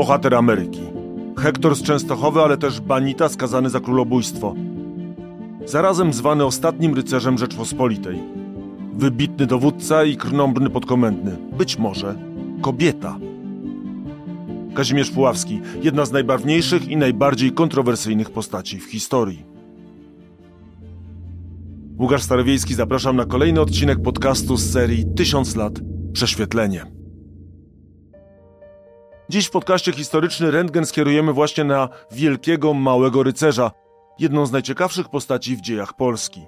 bohater Ameryki. Hektor z Częstochowy, ale też Banita skazany za królobójstwo. Zarazem zwany ostatnim rycerzem Rzeczpospolitej. Wybitny dowódca i krnąbrny podkomendny. Być może kobieta. Kazimierz Puławski, jedna z najbarwniejszych i najbardziej kontrowersyjnych postaci w historii. Łukasz Starowiejski, zapraszam na kolejny odcinek podcastu z serii Tysiąc lat prześwietlenie. Dziś w podcaście historyczny Rentgen skierujemy właśnie na wielkiego małego rycerza, jedną z najciekawszych postaci w dziejach Polski.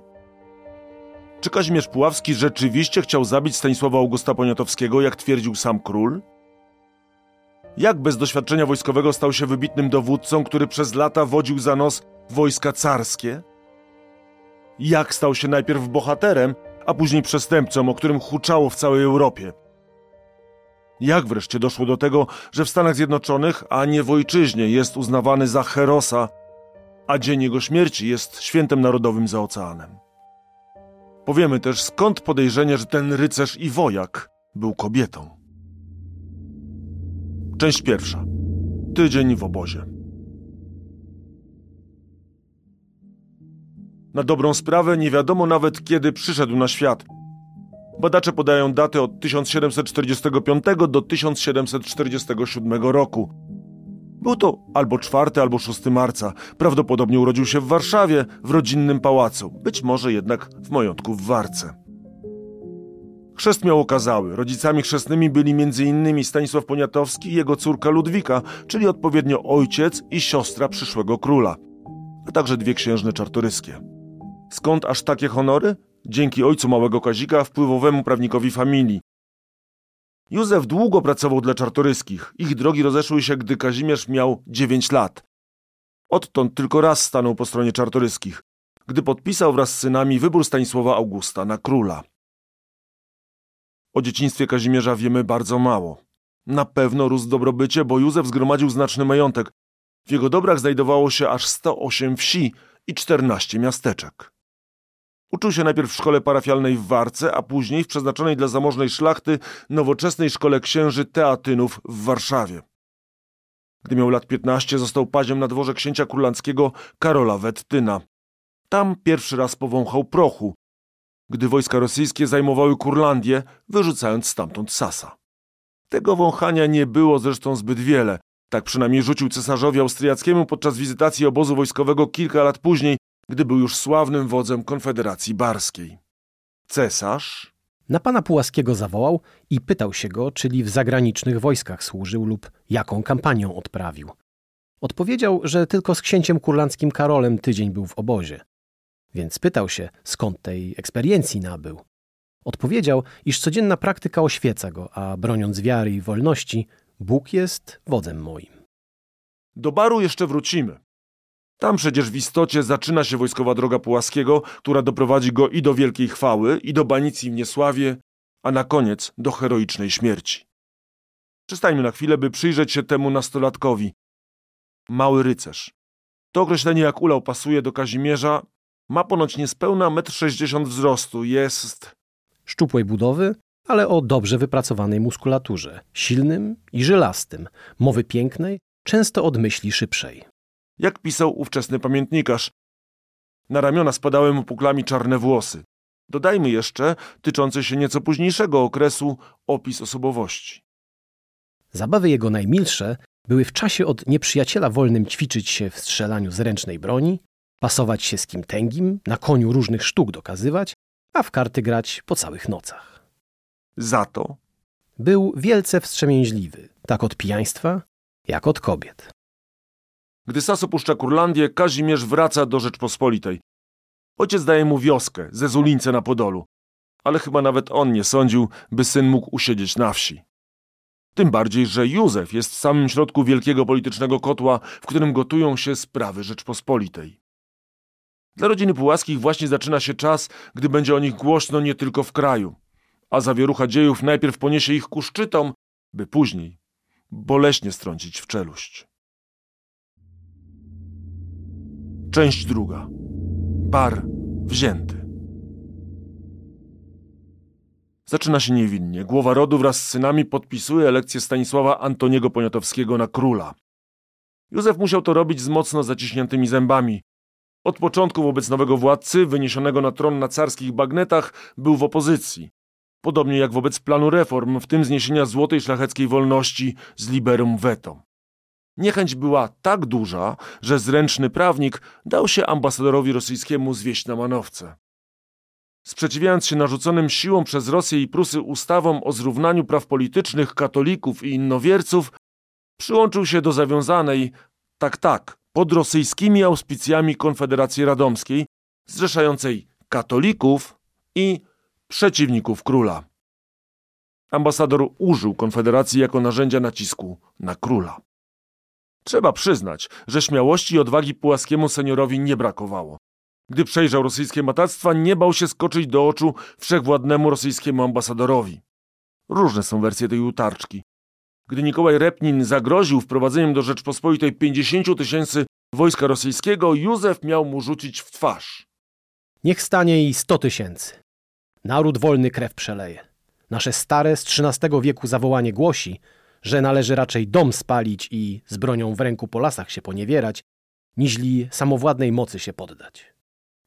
Czy Kazimierz Puławski rzeczywiście chciał zabić Stanisława Augusta Poniatowskiego, jak twierdził sam król? Jak bez doświadczenia wojskowego stał się wybitnym dowódcą, który przez lata wodził za nos wojska carskie? Jak stał się najpierw bohaterem, a później przestępcą, o którym huczało w całej Europie? Jak wreszcie doszło do tego, że w Stanach Zjednoczonych, a nie w ojczyźnie, jest uznawany za herosa, a dzień jego śmierci jest świętem narodowym za oceanem? Powiemy też, skąd podejrzenie, że ten rycerz i wojak był kobietą. Część pierwsza. Tydzień w obozie. Na dobrą sprawę nie wiadomo nawet kiedy przyszedł na świat. Badacze podają daty od 1745 do 1747 roku. Był to albo 4 albo 6 marca. Prawdopodobnie urodził się w Warszawie, w rodzinnym pałacu, być może jednak w majątku w Warce. Chrzest miał okazały. Rodzicami chrzestnymi byli m.in. Stanisław Poniatowski i jego córka Ludwika, czyli odpowiednio ojciec i siostra przyszłego króla, a także dwie księżne czartoryskie. Skąd aż takie honory? Dzięki ojcu małego Kazika, wpływowemu prawnikowi familii. Józef długo pracował dla czartoryskich. Ich drogi rozeszły się, gdy Kazimierz miał 9 lat. Odtąd tylko raz stanął po stronie czartoryskich, gdy podpisał wraz z synami wybór Stanisława Augusta na króla. O dzieciństwie Kazimierza wiemy bardzo mało. Na pewno rósł dobrobycie, bo Józef zgromadził znaczny majątek. W jego dobrach znajdowało się aż 108 wsi i 14 miasteczek. Uczył się najpierw w szkole parafialnej w Warce, a później w przeznaczonej dla zamożnej szlachty nowoczesnej szkole księży Teatynów w Warszawie. Gdy miał lat 15, został paziem na dworze księcia królandzkiego Karola Wettyna. Tam pierwszy raz powąchał prochu, gdy wojska rosyjskie zajmowały Kurlandię, wyrzucając stamtąd Sasa. Tego wąchania nie było zresztą zbyt wiele. Tak przynajmniej rzucił cesarzowi austriackiemu podczas wizytacji obozu wojskowego kilka lat później, gdy był już sławnym wodzem Konfederacji Barskiej. Cesarz na pana Pułaskiego zawołał i pytał się go, czyli w zagranicznych wojskach służył lub jaką kampanią odprawił. Odpowiedział, że tylko z księciem kurlandzkim Karolem tydzień był w obozie. Więc pytał się, skąd tej eksperiencji nabył. Odpowiedział, iż codzienna praktyka oświeca go, a broniąc wiary i wolności, Bóg jest wodzem moim. Do baru jeszcze wrócimy. Tam przecież w istocie zaczyna się wojskowa droga Pułaskiego, która doprowadzi go i do wielkiej chwały, i do banicji w niesławie, a na koniec do heroicznej śmierci. Przystańmy na chwilę, by przyjrzeć się temu nastolatkowi. Mały rycerz. To określenie jak ulał pasuje do Kazimierza. Ma ponoć niespełna 1,60 m wzrostu. Jest... Szczupłej budowy, ale o dobrze wypracowanej muskulaturze. Silnym i żylastym. Mowy pięknej, często od myśli szybszej jak pisał ówczesny pamiętnikarz. Na ramiona spadały mu puklami czarne włosy. Dodajmy jeszcze, tyczący się nieco późniejszego okresu, opis osobowości. Zabawy jego najmilsze były w czasie od nieprzyjaciela wolnym ćwiczyć się w strzelaniu z ręcznej broni, pasować się z kim tęgim, na koniu różnych sztuk dokazywać, a w karty grać po całych nocach. Za to był wielce wstrzemięźliwy, tak od pijaństwa, jak od kobiet. Gdy Sas opuszcza Kurlandię, Kazimierz wraca do Rzeczpospolitej. Ojciec daje mu wioskę, ze Zulińce na Podolu. Ale chyba nawet on nie sądził, by syn mógł usiedzieć na wsi. Tym bardziej, że Józef jest w samym środku wielkiego politycznego kotła, w którym gotują się sprawy Rzeczpospolitej. Dla rodziny Pułaskich właśnie zaczyna się czas, gdy będzie o nich głośno nie tylko w kraju, a zawierucha dziejów najpierw poniesie ich ku szczytom, by później boleśnie strącić w czeluść. Część druga. Bar wzięty. Zaczyna się niewinnie. Głowa rodu wraz z synami podpisuje elekcję Stanisława Antoniego Poniatowskiego na króla. Józef musiał to robić z mocno zaciśniętymi zębami. Od początku wobec nowego władcy, wyniesionego na tron na carskich bagnetach, był w opozycji. Podobnie jak wobec planu reform, w tym zniesienia złotej szlacheckiej wolności z liberum veto. Niechęć była tak duża, że zręczny prawnik dał się ambasadorowi rosyjskiemu zwieść na manowce. Sprzeciwiając się narzuconym siłą przez Rosję i Prusy ustawom o zrównaniu praw politycznych katolików i innowierców, przyłączył się do zawiązanej, tak tak, pod rosyjskimi auspicjami Konfederacji Radomskiej, zrzeszającej katolików i przeciwników króla. Ambasador użył Konfederacji jako narzędzia nacisku na króla. Trzeba przyznać, że śmiałości i odwagi pułaskiemu seniorowi nie brakowało. Gdy przejrzał rosyjskie matactwa, nie bał się skoczyć do oczu wszechwładnemu rosyjskiemu ambasadorowi. Różne są wersje tej utarczki. Gdy Nikołaj Repnin zagroził wprowadzeniem do Rzeczpospolitej 50 tysięcy wojska rosyjskiego, Józef miał mu rzucić w twarz. Niech stanie i 100 tysięcy. Naród wolny krew przeleje. Nasze stare z XIII wieku zawołanie głosi, że należy raczej dom spalić i z bronią w ręku po lasach się poniewierać, niźli samowładnej mocy się poddać.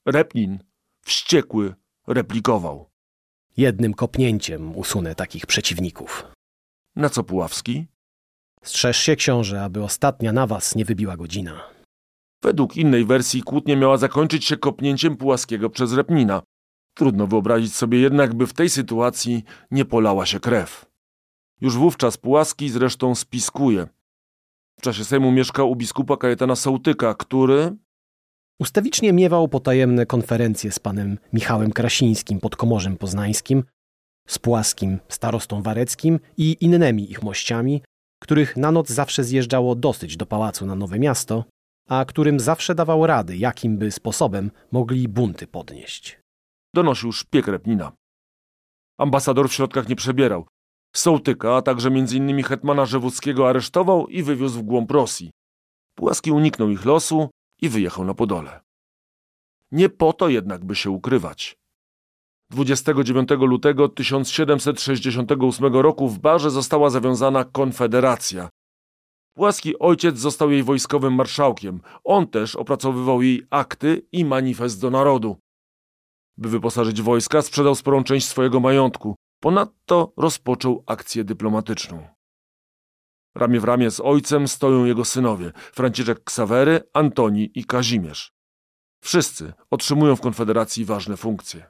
Repnin, wściekły, replikował. Jednym kopnięciem usunę takich przeciwników. Na co Puławski? Strzeż się, książę, aby ostatnia na was nie wybiła godzina. Według innej wersji kłótnia miała zakończyć się kopnięciem Pułaskiego przez Repnina. Trudno wyobrazić sobie jednak, by w tej sytuacji nie polała się krew. Już wówczas Pułaski zresztą spiskuje. W czasie Sejmu mieszkał u biskupa Kajetana Sołtyka, który... Ustawicznie miewał potajemne konferencje z panem Michałem Krasińskim pod Komorzem Poznańskim, z Płaskim starostą wareckim i innymi ich mościami, których na noc zawsze zjeżdżało dosyć do pałacu na Nowe Miasto, a którym zawsze dawał rady, jakim by sposobem mogli bunty podnieść. Donosił szpieg Repnina. Ambasador w środkach nie przebierał. Sołtyka, a także m.in. hetmana Żewódzkiego aresztował i wywiózł w głąb Rosji. Płaski uniknął ich losu i wyjechał na Podole. Nie po to jednak, by się ukrywać. 29 lutego 1768 roku w Barze została zawiązana Konfederacja. Płaski ojciec został jej wojskowym marszałkiem. On też opracowywał jej akty i manifest do narodu. By wyposażyć wojska, sprzedał sporą część swojego majątku. Ponadto rozpoczął akcję dyplomatyczną. Ramię w ramię z ojcem stoją jego synowie Franciszek Ksawery, Antoni i Kazimierz. Wszyscy otrzymują w Konfederacji ważne funkcje.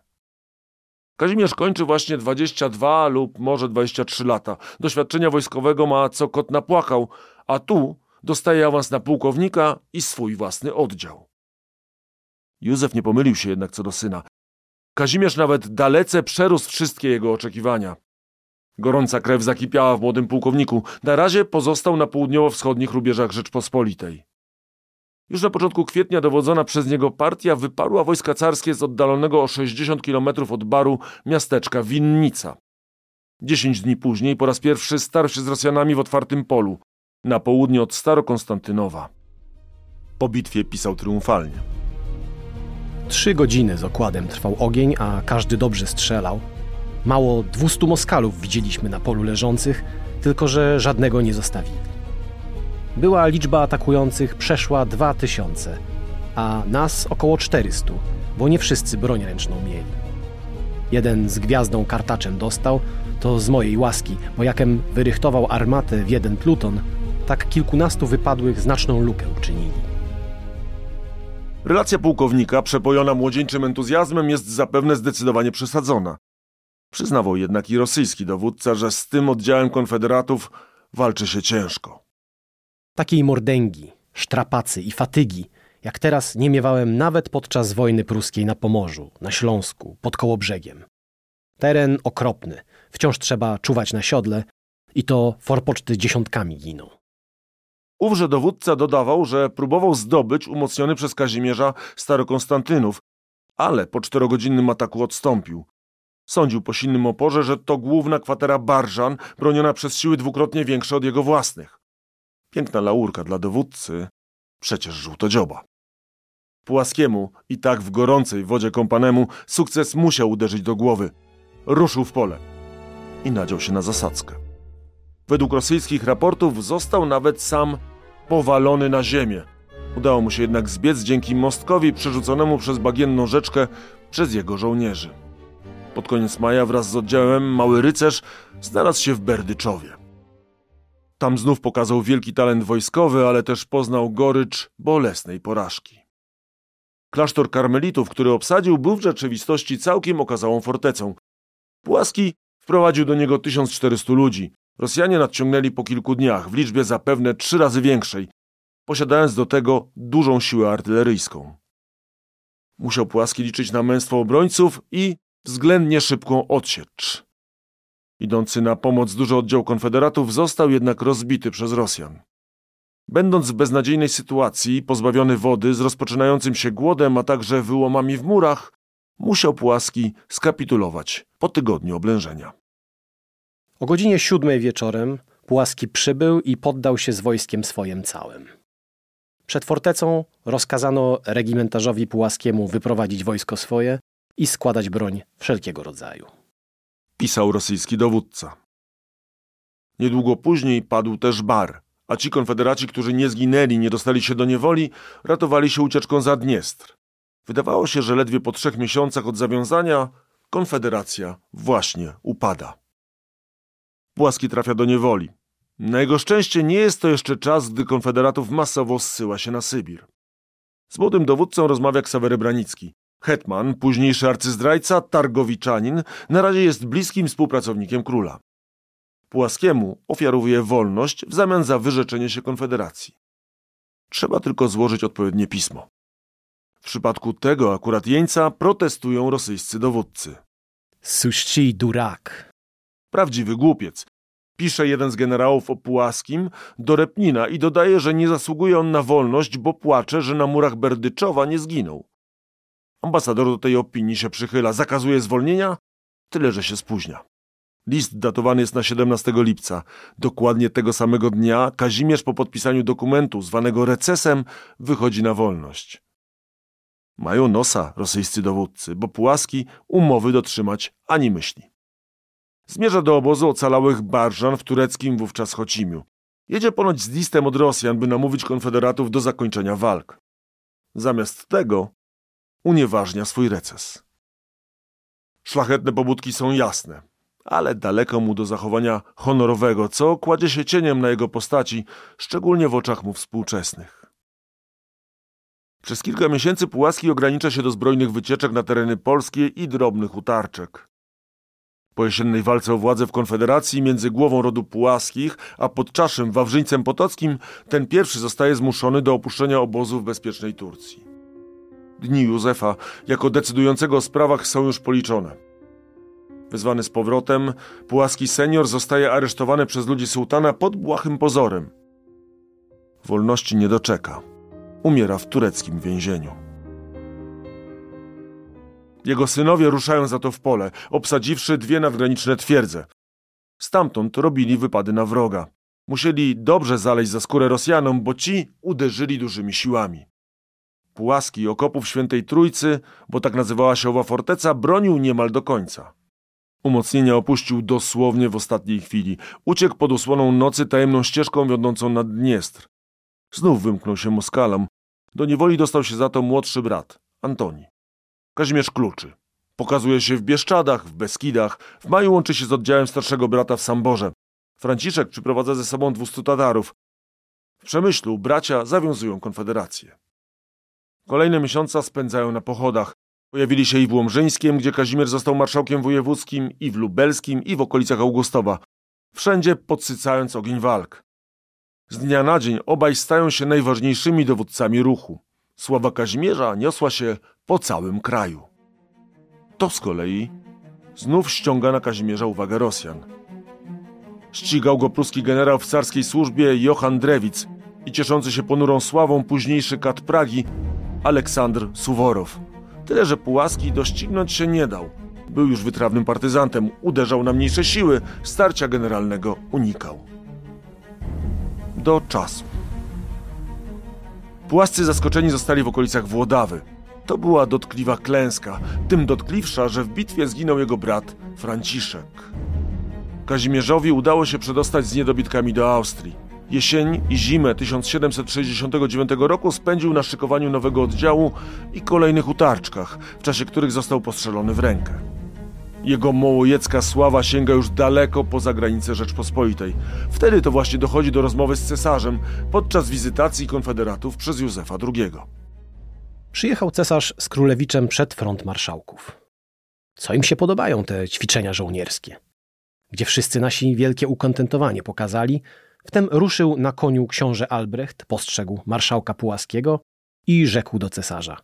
Kazimierz kończy właśnie 22 lub może 23 lata. Doświadczenia wojskowego ma co kot napłakał, a tu dostaje awans na pułkownika i swój własny oddział. Józef nie pomylił się jednak co do syna. Kazimierz nawet dalece przerósł wszystkie jego oczekiwania. Gorąca krew zakipiała w młodym pułkowniku. Na razie pozostał na południowo-wschodnich rubieżach Rzeczpospolitej. Już na początku kwietnia dowodzona przez niego partia wyparła wojska carskie z oddalonego o 60 km od Baru miasteczka Winnica. Dziesięć dni później po raz pierwszy starł się z Rosjanami w otwartym polu, na południe od Starokonstantynowa. Po bitwie pisał triumfalnie. Trzy godziny z okładem trwał ogień, a każdy dobrze strzelał. Mało dwustu Moskalów widzieliśmy na polu leżących, tylko że żadnego nie zostawili. Była liczba atakujących przeszła dwa tysiące, a nas około 400, bo nie wszyscy broń ręczną mieli. Jeden z gwiazdą kartaczem dostał, to z mojej łaski, bo jakem wyrychtował armatę w jeden pluton, tak kilkunastu wypadłych znaczną lukę uczynili. Relacja pułkownika, przepojona młodzieńczym entuzjazmem, jest zapewne zdecydowanie przesadzona. Przyznawał jednak i rosyjski dowódca, że z tym oddziałem konfederatów walczy się ciężko. Takiej mordęgi, sztrapacy i fatygi, jak teraz nie miewałem nawet podczas wojny pruskiej na Pomorzu, na Śląsku, pod Kołobrzegiem. Teren okropny, wciąż trzeba czuwać na siodle i to forpoczty dziesiątkami giną. Ówże dowódca dodawał, że próbował zdobyć umocniony przez Kazimierza Starokonstantynów, ale po czterogodzinnym ataku odstąpił. Sądził po silnym oporze, że to główna kwatera Barżan, broniona przez siły dwukrotnie większe od jego własnych. Piękna laurka dla dowódcy, przecież żółtodzioba. Płaskiemu i tak w gorącej wodzie kompanemu sukces musiał uderzyć do głowy. Ruszył w pole. i nadział się na zasadzkę. Według rosyjskich raportów został nawet sam powalony na ziemię. Udało mu się jednak zbiec dzięki mostkowi przerzuconemu przez bagienną rzeczkę przez jego żołnierzy. Pod koniec maja wraz z oddziałem Mały Rycerz znalazł się w Berdyczowie. Tam znów pokazał wielki talent wojskowy, ale też poznał gorycz bolesnej porażki. Klasztor karmelitów, który obsadził, był w rzeczywistości całkiem okazałą fortecą. Płaski wprowadził do niego 1400 ludzi. Rosjanie nadciągnęli po kilku dniach, w liczbie zapewne trzy razy większej, posiadając do tego dużą siłę artyleryjską. Musiał Płaski liczyć na męstwo obrońców i względnie szybką odsiecz. Idący na pomoc duży oddział konfederatów został jednak rozbity przez Rosjan. Będąc w beznadziejnej sytuacji, pozbawiony wody, z rozpoczynającym się głodem, a także wyłomami w murach, musiał Płaski skapitulować po tygodniu oblężenia. O godzinie siódmej wieczorem Płaski przybył i poddał się z wojskiem swoim całym. Przed fortecą rozkazano regimentarzowi Pułaskiemu wyprowadzić wojsko swoje i składać broń wszelkiego rodzaju. Pisał rosyjski dowódca. Niedługo później padł też Bar, a ci konfederaci, którzy nie zginęli, nie dostali się do niewoli, ratowali się ucieczką za Dniestr. Wydawało się, że ledwie po trzech miesiącach od zawiązania konfederacja właśnie upada. Płaski trafia do niewoli. Na jego szczęście nie jest to jeszcze czas, gdy konfederatów masowo zsyła się na Sybir. Z młodym dowódcą rozmawia Ksawery Branicki. Hetman, późniejszy arcyzdrajca, targowiczanin, na razie jest bliskim współpracownikiem króla. Płaskiemu ofiarowuje wolność w zamian za wyrzeczenie się konfederacji. Trzeba tylko złożyć odpowiednie pismo. W przypadku tego akurat jeńca protestują rosyjscy dowódcy. Suści durak. Prawdziwy głupiec. Pisze jeden z generałów o Płaskim do Repnina i dodaje, że nie zasługuje on na wolność, bo płacze, że na murach Berdyczowa nie zginął. Ambasador do tej opinii się przychyla, zakazuje zwolnienia, tyle że się spóźnia. List datowany jest na 17 lipca. Dokładnie tego samego dnia Kazimierz po podpisaniu dokumentu zwanego recesem wychodzi na wolność. Mają nosa rosyjscy dowódcy, bo Płaski umowy dotrzymać ani myśli. Zmierza do obozu ocalałych Barżan w tureckim wówczas Chocimiu. Jedzie ponoć z listem od Rosjan, by namówić konfederatów do zakończenia walk. Zamiast tego unieważnia swój reces. Szlachetne pobudki są jasne, ale daleko mu do zachowania honorowego, co kładzie się cieniem na jego postaci, szczególnie w oczach mu współczesnych. Przez kilka miesięcy Pułaski ogranicza się do zbrojnych wycieczek na tereny polskie i drobnych utarczek. Po jesiennej walce o władzę w Konfederacji między głową rodu Pułaskich a podczaszym Wawrzyńcem Potockim ten pierwszy zostaje zmuszony do opuszczenia obozu w bezpiecznej Turcji. Dni Józefa jako decydującego o sprawach są już policzone. Wyzwany z powrotem, Pułaski senior zostaje aresztowany przez ludzi sułtana pod błahym pozorem. Wolności nie doczeka. Umiera w tureckim więzieniu. Jego synowie ruszają za to w pole, obsadziwszy dwie nadgraniczne twierdze. Stamtąd robili wypady na wroga. Musieli dobrze zaleźć za skórę Rosjanom, bo ci uderzyli dużymi siłami. Pułaski okopów Świętej Trójcy, bo tak nazywała się owa forteca, bronił niemal do końca. Umocnienia opuścił dosłownie w ostatniej chwili. Uciekł pod osłoną nocy tajemną ścieżką wiodącą nad Dniestr. Znów wymknął się Moskalom. Do niewoli dostał się za to młodszy brat, Antoni. Kazimierz Kluczy. Pokazuje się w Bieszczadach, w Beskidach. W maju łączy się z oddziałem starszego brata w Samborze. Franciszek przyprowadza ze sobą 200 Tatarów. W Przemyślu bracia zawiązują konfederację. Kolejne miesiące spędzają na pochodach. Pojawili się i w Łomżyńskiem, gdzie Kazimierz został marszałkiem wojewódzkim, i w Lubelskim, i w okolicach Augustowa. Wszędzie podsycając ogień walk. Z dnia na dzień obaj stają się najważniejszymi dowódcami ruchu. Sława Kazimierza niosła się po całym kraju. To z kolei znów ściąga na Kazimierza uwagę Rosjan. Ścigał go pruski generał w carskiej służbie Johann Drewic i cieszący się ponurą sławą późniejszy kat Pragi Aleksandr Suworow. Tyle, że Pułaski doścignąć się nie dał. Był już wytrawnym partyzantem, uderzał na mniejsze siły, starcia generalnego unikał. Do czasu. Płascy zaskoczeni zostali w okolicach Włodawy. To była dotkliwa klęska, tym dotkliwsza, że w bitwie zginął jego brat Franciszek. Kazimierzowi udało się przedostać z niedobitkami do Austrii. Jesień i zimę 1769 roku spędził na szykowaniu nowego oddziału i kolejnych utarczkach, w czasie których został postrzelony w rękę. Jego mołojecka sława sięga już daleko poza granice Rzeczpospolitej. Wtedy to właśnie dochodzi do rozmowy z cesarzem podczas wizytacji konfederatów przez Józefa II. Przyjechał cesarz z królewiczem przed front marszałków. Co im się podobają te ćwiczenia żołnierskie? Gdzie wszyscy nasi wielkie ukontentowanie pokazali, wtem ruszył na koniu książę Albrecht, postrzegł marszałka Pułaskiego i rzekł do cesarza: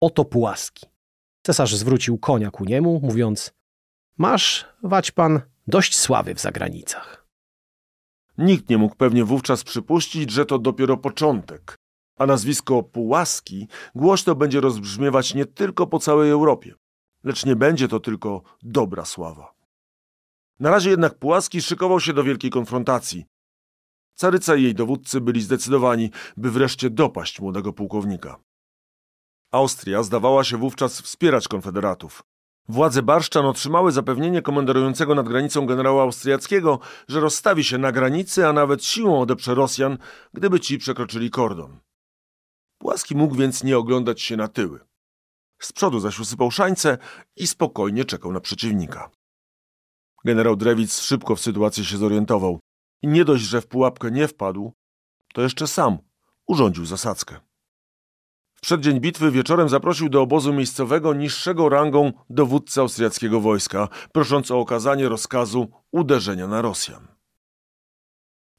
Oto Pułaski. Cesarz zwrócił konia ku niemu, mówiąc: Masz, wać pan, dość sławy w zagranicach. Nikt nie mógł pewnie wówczas przypuścić, że to dopiero początek, a nazwisko Pułaski głośno będzie rozbrzmiewać nie tylko po całej Europie, lecz nie będzie to tylko dobra sława. Na razie jednak Pułaski szykował się do wielkiej konfrontacji. Caryca i jej dowódcy byli zdecydowani, by wreszcie dopaść młodego pułkownika. Austria zdawała się wówczas wspierać konfederatów. Władze Barszczan otrzymały zapewnienie komenderującego nad granicą generała austriackiego, że rozstawi się na granicy, a nawet siłą odeprze Rosjan, gdyby ci przekroczyli kordon. Płaski mógł więc nie oglądać się na tyły. Z przodu zaś usypał szańce i spokojnie czekał na przeciwnika. Generał Drewic szybko w sytuacji się zorientował i nie dość, że w pułapkę nie wpadł, to jeszcze sam urządził zasadzkę. W przeddzień bitwy wieczorem zaprosił do obozu miejscowego niższego rangą dowódcę austriackiego wojska, prosząc o okazanie rozkazu uderzenia na Rosjan.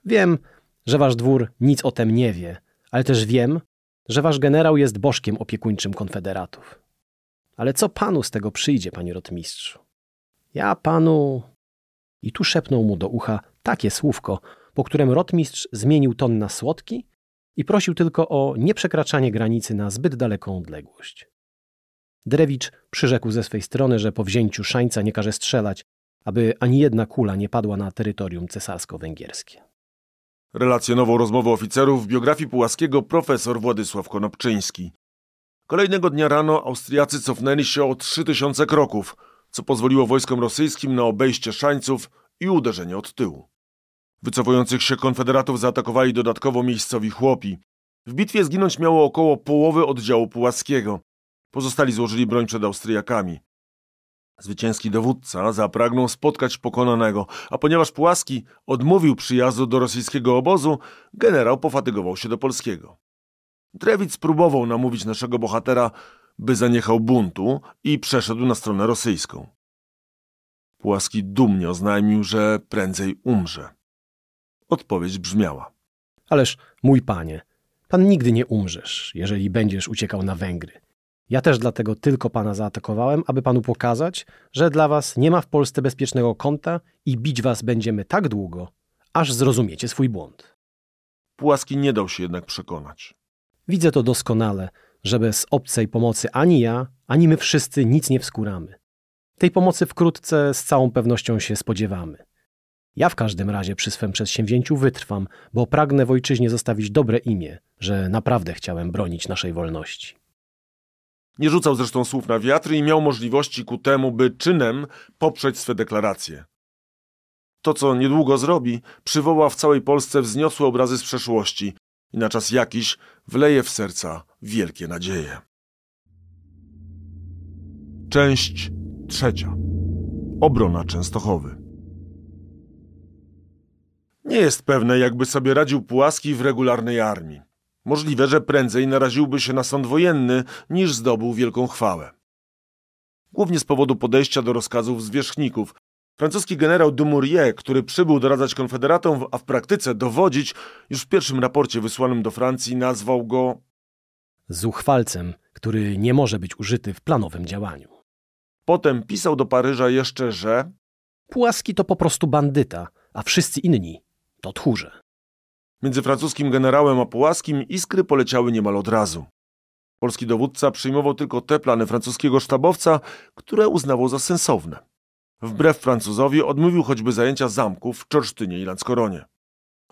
Wiem, że wasz dwór nic o tym nie wie, ale też wiem, że wasz generał jest bożkiem opiekuńczym konfederatów. Ale co panu z tego przyjdzie, panie rotmistrzu? Ja panu... I tu szepnął mu do ucha takie słówko, po którym rotmistrz zmienił ton na słodki i prosił tylko o nieprzekraczanie granicy na zbyt daleką odległość. Drewicz przyrzekł ze swej strony, że po wzięciu szańca nie każe strzelać, aby ani jedna kula nie padła na terytorium cesarsko-węgierskie. Relacjonował rozmowę oficerów w biografii Pułaskiego profesor Władysław Konopczyński. Kolejnego dnia rano Austriacy cofnęli się o 3000 kroków, co pozwoliło wojskom rosyjskim na obejście szańców i uderzenie od tyłu. Wycofujących się konfederatów zaatakowali dodatkowo miejscowi chłopi. W bitwie zginąć miało około połowy oddziału Pułaskiego. Pozostali złożyli broń przed Austriakami. Zwycięski dowódca zapragnął spotkać pokonanego, a ponieważ Pułaski odmówił przyjazdu do rosyjskiego obozu, generał pofatygował się do polskiego. Drewic próbował namówić naszego bohatera, by zaniechał buntu i przeszedł na stronę rosyjską. Pułaski dumnie oznajmił, że prędzej umrze. Odpowiedź brzmiała. Ależ, mój panie, pan nigdy nie umrzesz, jeżeli będziesz uciekał na Węgry. Ja też dlatego tylko pana zaatakowałem, aby panu pokazać, że dla was nie ma w Polsce bezpiecznego kąta i bić was będziemy tak długo, aż zrozumiecie swój błąd. Pułaski nie dał się jednak przekonać. Widzę to doskonale, że bez obcej pomocy ani ja, ani my wszyscy nic nie wskuramy. Tej pomocy wkrótce z całą pewnością się spodziewamy. Ja w każdym razie przy swym przedsięwzięciu wytrwam, bo pragnę w ojczyźnie zostawić dobre imię, że naprawdę chciałem bronić naszej wolności. Nie rzucał zresztą słów na wiatr i miał możliwości ku temu, by czynem poprzeć swe deklaracje. To, co niedługo zrobi, przywoła w całej Polsce wzniosłe obrazy z przeszłości i na czas jakiś wleje w serca wielkie nadzieje. Część trzecia. Obrona Częstochowy. Nie jest pewne, jakby sobie radził Pułaski w regularnej armii. Możliwe, że prędzej naraziłby się na sąd wojenny, niż zdobył wielką chwałę. Głównie z powodu podejścia do rozkazów zwierzchników. Francuski generał Dumouriez, który przybył doradzać konfederatom, a w praktyce dowodzić, już w pierwszym raporcie wysłanym do Francji nazwał go Zuchwalcem, który nie może być użyty w planowym działaniu. Potem pisał do Paryża jeszcze, że Pułaski to po prostu bandyta, a wszyscy inni to tchórze. Między francuskim generałem a Pułaskim iskry poleciały niemal od razu. Polski dowódca przyjmował tylko te plany francuskiego sztabowca, które uznawał za sensowne. Wbrew Francuzowi odmówił choćby zajęcia zamków w Czorsztynie i Lanckoronie.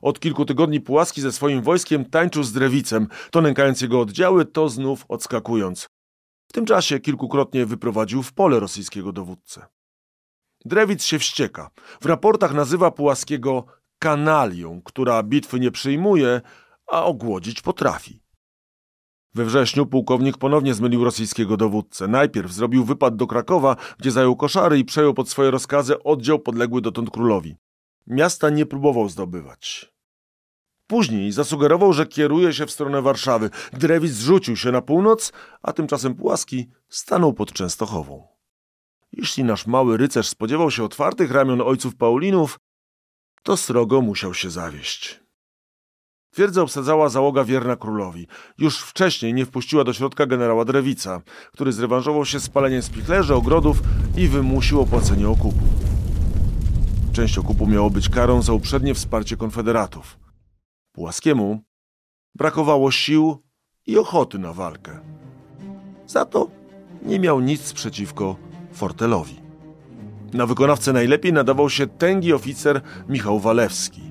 Od kilku tygodni Pułaski ze swoim wojskiem tańczył z Drewicem, to nękając jego oddziały, to znów odskakując. W tym czasie kilkukrotnie wyprowadził w pole rosyjskiego dowódcę. Drewic się wścieka. W raportach nazywa Pułaskiego kanalią, która bitwy nie przyjmuje, a ogłodzić potrafi. We wrześniu pułkownik ponownie zmylił rosyjskiego dowódcę. Najpierw zrobił wypad do Krakowa, gdzie zajął koszary i przejął pod swoje rozkazy oddział podległy dotąd królowi. Miasta nie próbował zdobywać. Później zasugerował, że kieruje się w stronę Warszawy. Drewis zrzucił się na północ, a tymczasem Płaski stanął pod Częstochową. Jeśli nasz mały rycerz spodziewał się otwartych ramion ojców Paulinów, to srogo musiał się zawieść. Twierdzę obsadzała załoga wierna królowi. Już wcześniej nie wpuściła do środka generała Drewica, który zrewanżował się spaleniem spichlerzy, ogrodów i wymusił opłacenie okupu. Część okupu miało być karą za uprzednie wsparcie konfederatów. Płaskiemu brakowało sił i ochoty na walkę. Za to nie miał nic przeciwko Fortelowi. Na wykonawcę najlepiej nadawał się tęgi oficer Michał Walewski.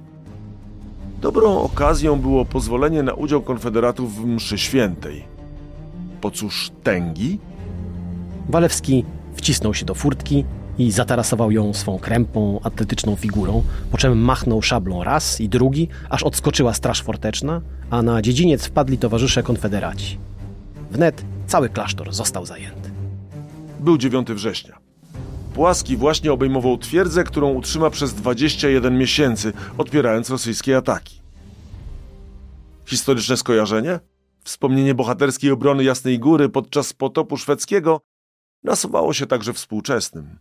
Dobrą okazją było pozwolenie na udział konfederatów w mszy świętej. Po cóż tęgi? Walewski wcisnął się do furtki i zatarasował ją swą krępą, atletyczną figurą, po czym machnął szablą raz i drugi, aż odskoczyła straż forteczna, a na dziedziniec wpadli towarzysze konfederaci. Wnet cały klasztor został zajęty. Był 9 września. Płaski właśnie obejmował twierdzę, którą utrzyma przez 21 miesięcy, odpierając rosyjskie ataki. Historyczne skojarzenie? Wspomnienie bohaterskiej obrony Jasnej Góry podczas potopu szwedzkiego nasuwało się także współczesnym.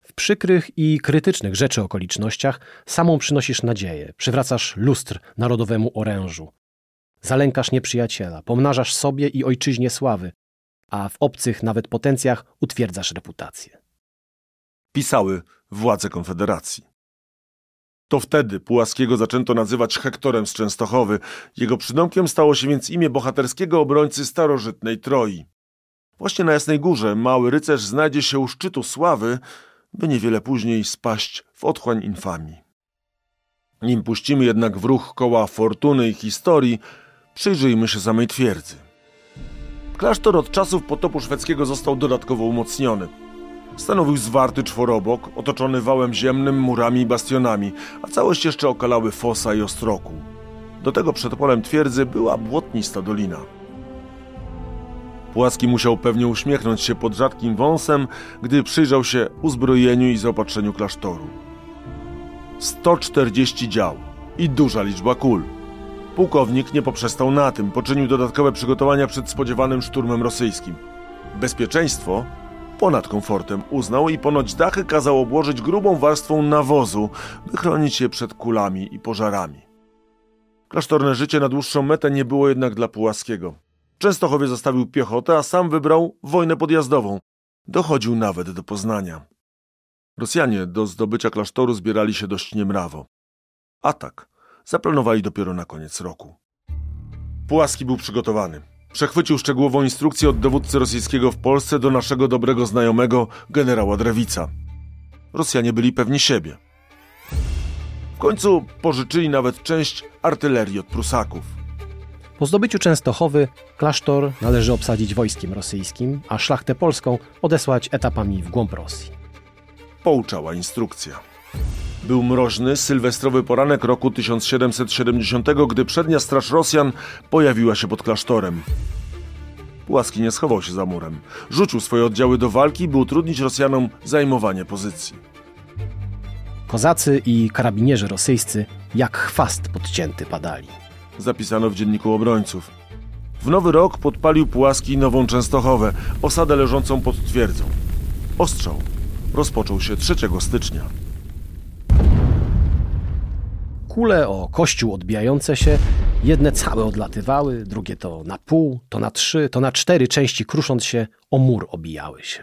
W przykrych i krytycznych rzeczy okolicznościach samą przynosisz nadzieję, przywracasz lustr narodowemu orężu. Zalękasz nieprzyjaciela, pomnażasz sobie i ojczyźnie sławy, a w obcych nawet potencjach utwierdzasz reputację. Pisały władze Konfederacji. To wtedy Pułaskiego zaczęto nazywać Hektorem z Częstochowy. Jego przydomkiem stało się więc imię bohaterskiego obrońcy starożytnej Troi. Właśnie na Jasnej Górze mały rycerz znajdzie się u szczytu sławy, by niewiele później spaść w otchłań infamii. Nim puścimy jednak w ruch koła fortuny i historii, przyjrzyjmy się samej twierdzy. Klasztor od czasów potopu szwedzkiego został dodatkowo umocniony. Stanowił zwarty czworobok, otoczony wałem ziemnym, murami i bastionami, a całość jeszcze okalały fosa i ostroku. Do tego przed polem twierdzy była błotnista dolina. Płaski musiał pewnie uśmiechnąć się pod rzadkim wąsem, gdy przyjrzał się uzbrojeniu i zaopatrzeniu klasztoru. 140 dział i duża liczba kul. Pułkownik nie poprzestał na tym, poczynił dodatkowe przygotowania przed spodziewanym szturmem rosyjskim. Bezpieczeństwo ponad komfortem uznał i ponoć dachy kazał obłożyć grubą warstwą nawozu, by chronić je przed kulami i pożarami. Klasztorne życie na dłuższą metę nie było jednak dla Pułaskiego. Częstochowie zostawił piechotę, a sam wybrał wojnę podjazdową. Dochodził nawet do Poznania. Rosjanie do zdobycia klasztoru zbierali się dość niemrawo. Atak zaplanowali dopiero na koniec roku. Pułaski był przygotowany. Przechwycił szczegółową instrukcję od dowódcy rosyjskiego w Polsce do naszego dobrego znajomego, generała Drewica. Rosjanie byli pewni siebie. W końcu pożyczyli nawet część artylerii od Prusaków. Po zdobyciu Częstochowy klasztor należy obsadzić wojskiem rosyjskim, a szlachtę polską odesłać etapami w głąb Rosji. Pouczała instrukcja. Był mroźny, sylwestrowy poranek roku 1770, gdy przednia straż Rosjan pojawiła się pod klasztorem. Płaski nie schował się za murem. Rzucił swoje oddziały do walki, by utrudnić Rosjanom zajmowanie pozycji. Kozacy i karabinierzy rosyjscy jak chwast podcięty padali. Zapisano w dzienniku obrońców. W nowy rok podpalił Płaski nową Częstochowę, osadę leżącą pod twierdzą. Ostrzał rozpoczął się 3 stycznia. Kule o kościół odbijające się, jedne całe odlatywały, drugie to na pół, to na trzy, to na cztery części krusząc się o mur obijały się.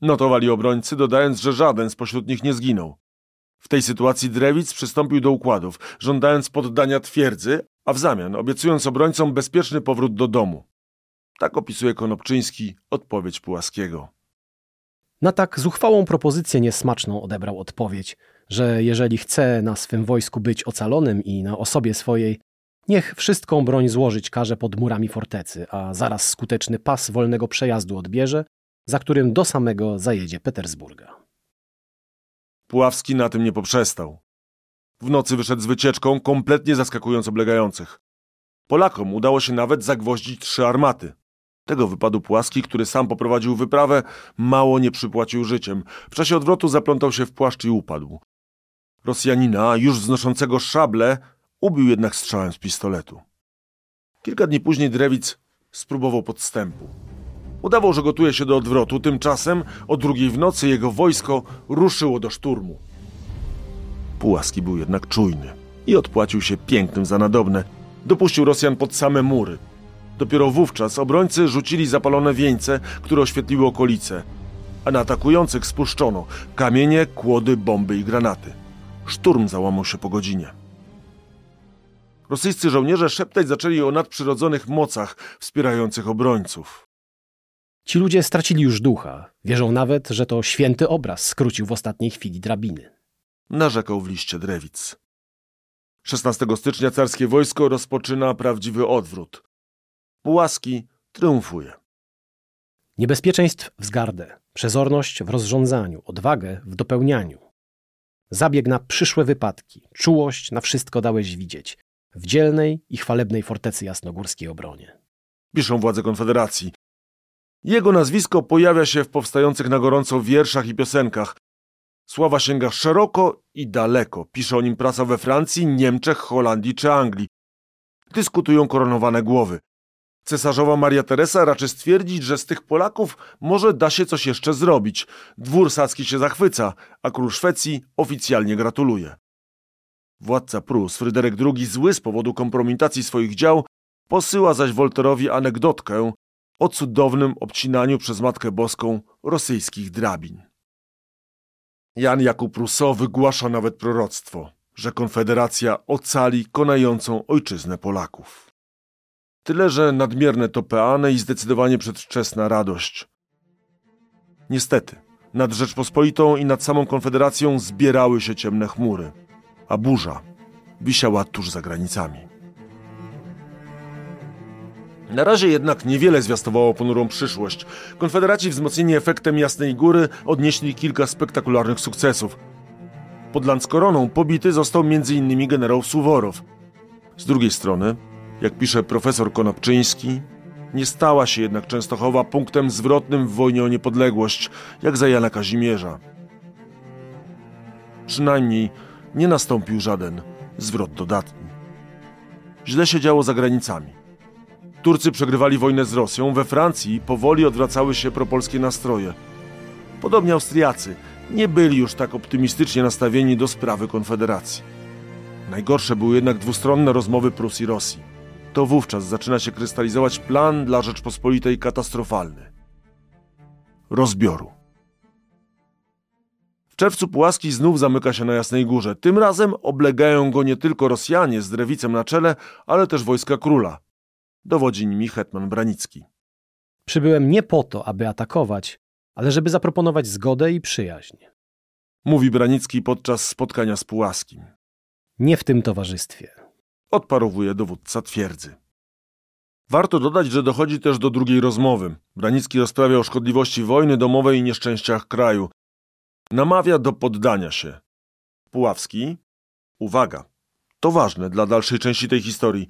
Notowali obrońcy, dodając, że żaden spośród nich nie zginął. W tej sytuacji Drewic przystąpił do układów, żądając poddania twierdzy, a w zamian obiecując obrońcom bezpieczny powrót do domu. Tak opisuje Konopczyński odpowiedź Pułaskiego. Na tak zuchwałą propozycję niesmaczną odebrał odpowiedź, że jeżeli chce na swym wojsku być ocalonym i na osobie swojej, niech wszystką broń złożyć każe pod murami fortecy, a zaraz skuteczny pas wolnego przejazdu odbierze za którym do samego zajedzie Petersburga. Puławski na tym nie poprzestał. W nocy wyszedł z wycieczką, kompletnie zaskakując oblegających. Polakom udało się nawet zagwoździć trzy armaty. Tego wypadł Płaski, który sam poprowadził wyprawę, mało nie przypłacił życiem. W czasie odwrotu zaplątał się w płaszcz i upadł. Rosjanina, już wznoszącego szable, ubił jednak strzałem z pistoletu. Kilka dni później Drewic spróbował podstępu. Udawał, że gotuje się do odwrotu, tymczasem o drugiej w nocy jego wojsko ruszyło do szturmu. Pułaski był jednak czujny i odpłacił się pięknym za nadobne. Dopuścił Rosjan pod same mury. Dopiero wówczas obrońcy rzucili zapalone wieńce, które oświetliły okolice, a na atakujących spuszczono kamienie, kłody, bomby i granaty. Szturm załamał się po godzinie. Rosyjscy żołnierze szeptać zaczęli o nadprzyrodzonych mocach wspierających obrońców. Ci ludzie stracili już ducha. Wierzą nawet, że to święty obraz skrócił w ostatniej chwili drabiny. Narzekał w liście Drewic. 16 stycznia carskie wojsko rozpoczyna prawdziwy odwrót. Łaski triumfuje. Niebezpieczeństw wzgardę, przezorność w rozrządzaniu, odwagę w dopełnianiu. Zabieg na przyszłe wypadki, czułość na wszystko dałeś widzieć w dzielnej i chwalebnej fortecy jasnogórskiej obronie. Piszą władze Konfederacji. Jego nazwisko pojawia się w powstających na gorąco wierszach i piosenkach. Sława sięga szeroko i daleko. Pisze o nim prasa we Francji, Niemczech, Holandii czy Anglii. Dyskutują koronowane głowy. Cesarzowa Maria Teresa raczy stwierdzić, że z tych Polaków może da się coś jeszcze zrobić. Dwór sacki się zachwyca, a król Szwecji oficjalnie gratuluje. Władca Prus, Fryderyk II, zły z powodu kompromitacji swoich dział, posyła zaś Wolterowi anegdotkę o cudownym obcinaniu przez Matkę Boską rosyjskich drabin. Jan Jakub Rousseau wygłasza nawet proroctwo, że Konfederacja ocali konającą ojczyznę Polaków. Tyle, że nadmierne to i zdecydowanie przedwczesna radość. Niestety, nad Rzeczpospolitą i nad samą Konfederacją zbierały się ciemne chmury, a burza wisiała tuż za granicami. Na razie jednak niewiele zwiastowało ponurą przyszłość. Konfederaci wzmocnieni efektem Jasnej Góry odnieśli kilka spektakularnych sukcesów. Pod Landskoroną pobity został m.in. generał Suworow. Z drugiej strony, jak pisze profesor Konopczyński, nie stała się jednak Częstochowa punktem zwrotnym w wojnie o niepodległość, jak za Jana Kazimierza. Przynajmniej nie nastąpił żaden zwrot dodatni. Źle się działo za granicami. Turcy przegrywali wojnę z Rosją, we Francji powoli odwracały się propolskie nastroje. Podobnie Austriacy nie byli już tak optymistycznie nastawieni do sprawy Konfederacji. Najgorsze były jednak dwustronne rozmowy Prus i Rosji. To wówczas zaczyna się krystalizować plan dla Rzeczpospolitej katastrofalny. Rozbioru. W czerwcu Pułaski znów zamyka się na Jasnej Górze. Tym razem oblegają go nie tylko Rosjanie z Drewicem na czele, ale też wojska króla – Dowodzi nimi hetman Branicki. Przybyłem nie po to, aby atakować, ale żeby zaproponować zgodę i przyjaźń. Mówi Branicki podczas spotkania z Pułaskim. Nie w tym towarzystwie. Odparowuje dowódca twierdzy. Warto dodać, że dochodzi też do drugiej rozmowy. Branicki rozprawia o szkodliwości wojny domowej i nieszczęściach kraju. Namawia do poddania się. Puławski, uwaga, to ważne dla dalszej części tej historii,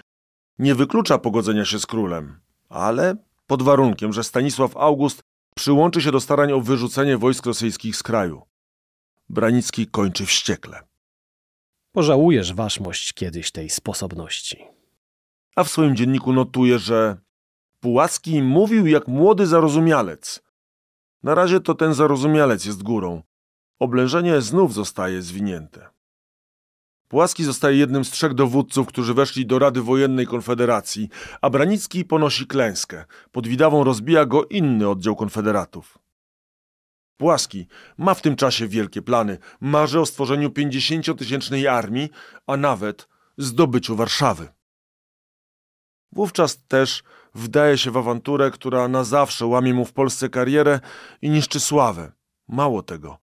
nie wyklucza pogodzenia się z królem, ale pod warunkiem, że Stanisław August przyłączy się do starań o wyrzucenie wojsk rosyjskich z kraju. Branicki kończy wściekle. Pożałujesz, waszmość, kiedyś tej sposobności. A w swoim dzienniku notuje, że Pułaski mówił jak młody zarozumialec. Na razie to ten zarozumialec jest górą. Oblężenie znów zostaje zwinięte. Płaski zostaje jednym z trzech dowódców, którzy weszli do Rady Wojennej Konfederacji, a Branicki ponosi klęskę. Pod Widawą rozbija go inny oddział konfederatów. Płaski ma w tym czasie wielkie plany. Marzy o stworzeniu 50-tysięcznej armii, a nawet zdobyciu Warszawy. Wówczas też wdaje się w awanturę, która na zawsze łamie mu w Polsce karierę i niszczy sławę. Mało tego,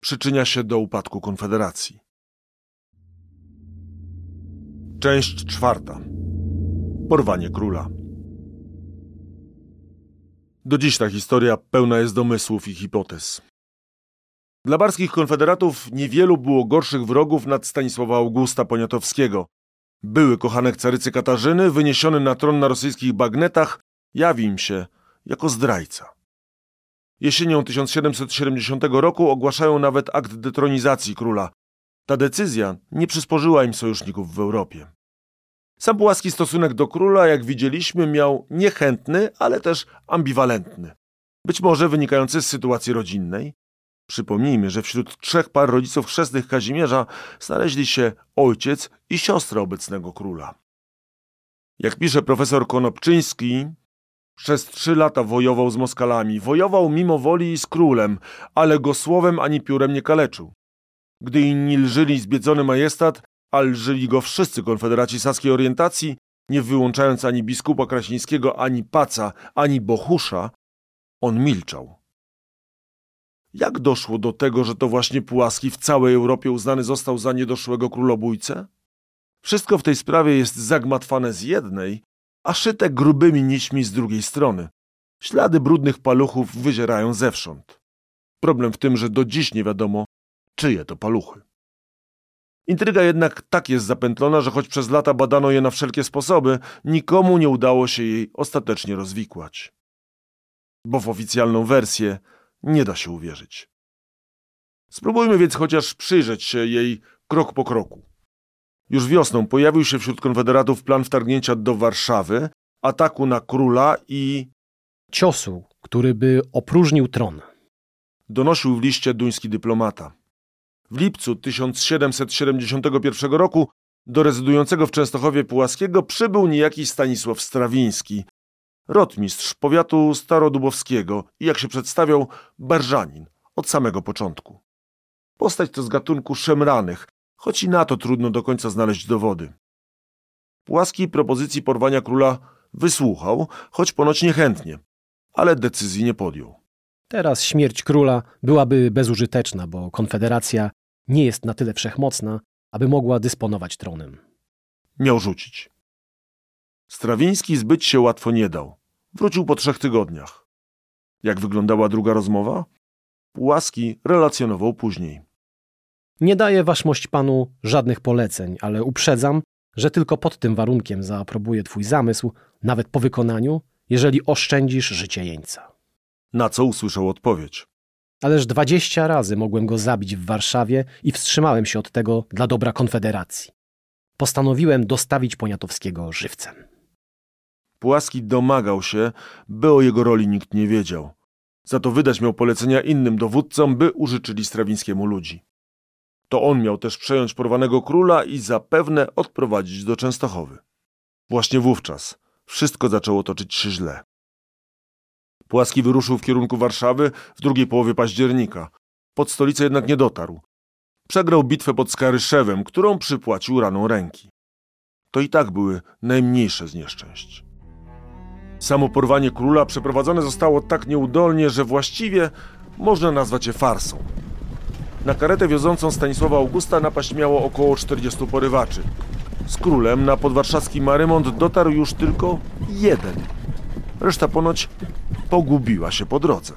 przyczynia się do upadku Konfederacji. Część czwarta. Porwanie króla. Do dziś ta historia pełna jest domysłów i hipotez. Dla barskich konfederatów niewielu było gorszych wrogów nad Stanisława Augusta Poniatowskiego. Były kochanek carycy Katarzyny, wyniesiony na tron na rosyjskich bagnetach, jawi im się jako zdrajca. Jesienią 1770 roku ogłaszają nawet akt detronizacji króla. Ta decyzja nie przysporzyła im sojuszników w Europie. Sam płaski stosunek do króla, jak widzieliśmy, miał niechętny, ale też ambiwalentny. Być może wynikający z sytuacji rodzinnej. Przypomnijmy, że wśród trzech par rodziców chrzestnych Kazimierza znaleźli się ojciec i siostra obecnego króla. Jak pisze profesor Konopczyński, przez trzy lata wojował z Moskalami, wojował mimo woli z królem, ale go słowem ani piórem nie kaleczył. Gdy inni lżyli zbiedzony majestat, a lżyli go wszyscy konfederaci saskiej orientacji, nie wyłączając ani biskupa Krasińskiego, ani Paca, ani Bohusza, on milczał. Jak doszło do tego, że to właśnie Pułaski w całej Europie uznany został za niedoszłego królobójcę? Wszystko w tej sprawie jest zagmatwane z jednej, a szyte grubymi nićmi z drugiej strony. Ślady brudnych paluchów wyzierają zewsząd. Problem w tym, że do dziś nie wiadomo, czyje to paluchy. Intryga jednak tak jest zapętlona, że choć przez lata badano je na wszelkie sposoby, nikomu nie udało się jej ostatecznie rozwikłać. Bo w oficjalną wersję nie da się uwierzyć. Spróbujmy więc chociaż przyjrzeć się jej krok po kroku. Już wiosną pojawił się wśród konfederatów plan wtargnięcia do Warszawy, ataku na króla i Ciosu, który by opróżnił tron. donosił w liście duński dyplomata. W lipcu 1771 roku do rezydującego w Częstochowie Pułaskiego przybył niejaki Stanisław Strawiński, rotmistrz powiatu starodubowskiego i jak się przedstawiał, barżanin od samego początku. Postać to z gatunku szemranych, choć i na to trudno do końca znaleźć dowody. Płaski propozycji porwania króla wysłuchał, choć ponoć niechętnie, ale decyzji nie podjął. Teraz śmierć króla byłaby bezużyteczna, bo konfederacja nie jest na tyle wszechmocna, aby mogła dysponować tronem. Miał rzucić. Strawiński zbyć się łatwo nie dał. Wrócił po trzech tygodniach. Jak wyglądała druga rozmowa? Płaski relacjonował później. Nie daję waszmość panu żadnych poleceń, ale uprzedzam, że tylko pod tym warunkiem zaaprobuję twój zamysł, nawet po wykonaniu, jeżeli oszczędzisz życie jeńca. Na co usłyszał odpowiedź. Ależ dwadzieścia razy mogłem go zabić w Warszawie i wstrzymałem się od tego dla dobra Konfederacji. Postanowiłem dostawić Poniatowskiego żywcem. Płaski domagał się, by o jego roli nikt nie wiedział. Za to wydać miał polecenia innym dowódcom, by użyczyli Strawińskiemu ludzi. To on miał też przejąć porwanego króla i zapewne odprowadzić do Częstochowy. Właśnie wówczas wszystko zaczęło toczyć się źle. Płaski wyruszył w kierunku Warszawy w drugiej połowie października. Pod stolicę jednak nie dotarł. Przegrał bitwę pod Skaryszewem, którą przypłacił raną ręki. To i tak były najmniejsze z nieszczęść. Samo porwanie króla przeprowadzone zostało tak nieudolnie, że właściwie można nazwać je farsą. Na karetę wiozącą Stanisława Augusta napaść miało około 40 porywaczy. Z królem na podwarszawski Marymont dotarł już tylko jeden. Reszta ponoć pogubiła się po drodze.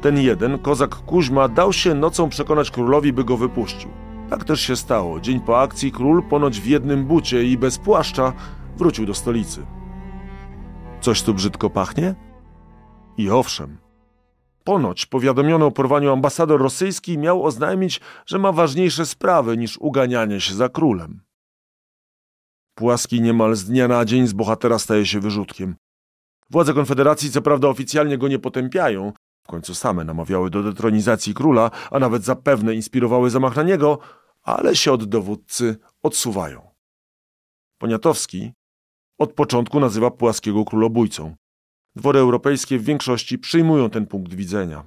Ten jeden, kozak Kuźma, dał się nocą przekonać królowi, by go wypuścił. Tak też się stało. Dzień po akcji król, ponoć w jednym bucie i bez płaszcza, wrócił do stolicy. Coś tu brzydko pachnie? I owszem. Ponoć powiadomiony o porwaniu ambasador rosyjski miał oznajmić, że ma ważniejsze sprawy niż uganianie się za królem. Płaski niemal z dnia na dzień z bohatera staje się wyrzutkiem. Władze Konfederacji co prawda oficjalnie go nie potępiają, w końcu same namawiały do detronizacji króla, a nawet zapewne inspirowały zamach na niego, ale się od dowódcy odsuwają. Poniatowski od początku nazywa Płaskiego królobójcą. Dwory europejskie w większości przyjmują ten punkt widzenia.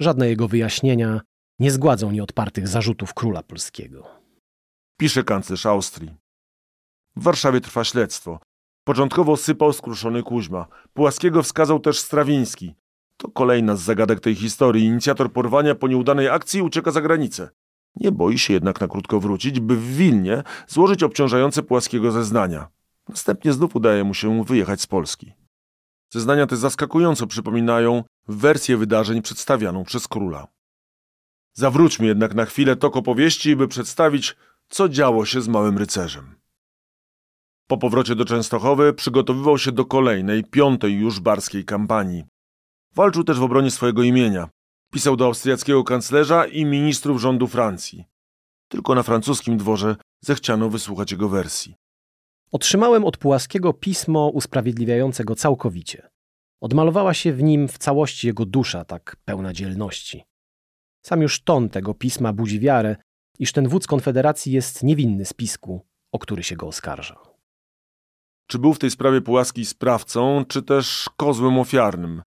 Żadne jego wyjaśnienia nie zgładzą nieodpartych zarzutów króla polskiego. Pisze kanclerz Austrii. W Warszawie trwa śledztwo. Początkowo sypał skruszony Kuźma. Płaskiego wskazał też Strawiński. To kolejna z zagadek tej historii. Inicjator porwania po nieudanej akcji ucieka za granicę. Nie boi się jednak na krótko wrócić, by w Wilnie złożyć obciążające Płaskiego zeznania. Następnie znów udaje mu się wyjechać z Polski. Zeznania te zaskakująco przypominają wersję wydarzeń przedstawianą przez króla. Zawróćmy jednak na chwilę tok opowieści, by przedstawić, co działo się z małym rycerzem. Po powrocie do Częstochowy przygotowywał się do kolejnej, piątej już barskiej kampanii. Walczył też w obronie swojego imienia. Pisał do austriackiego kanclerza i ministrów rządu Francji. Tylko na francuskim dworze zechciano wysłuchać jego wersji. Otrzymałem od Pułaskiego pismo usprawiedliwiające go całkowicie. Odmalowała się w nim w całości jego dusza, tak pełna dzielności. Sam już ton tego pisma budzi wiarę, iż ten wódz Konfederacji jest niewinny spisku, o który się go oskarża. Czy był w tej sprawie Pułaski sprawcą, czy też kozłem ofiarnym?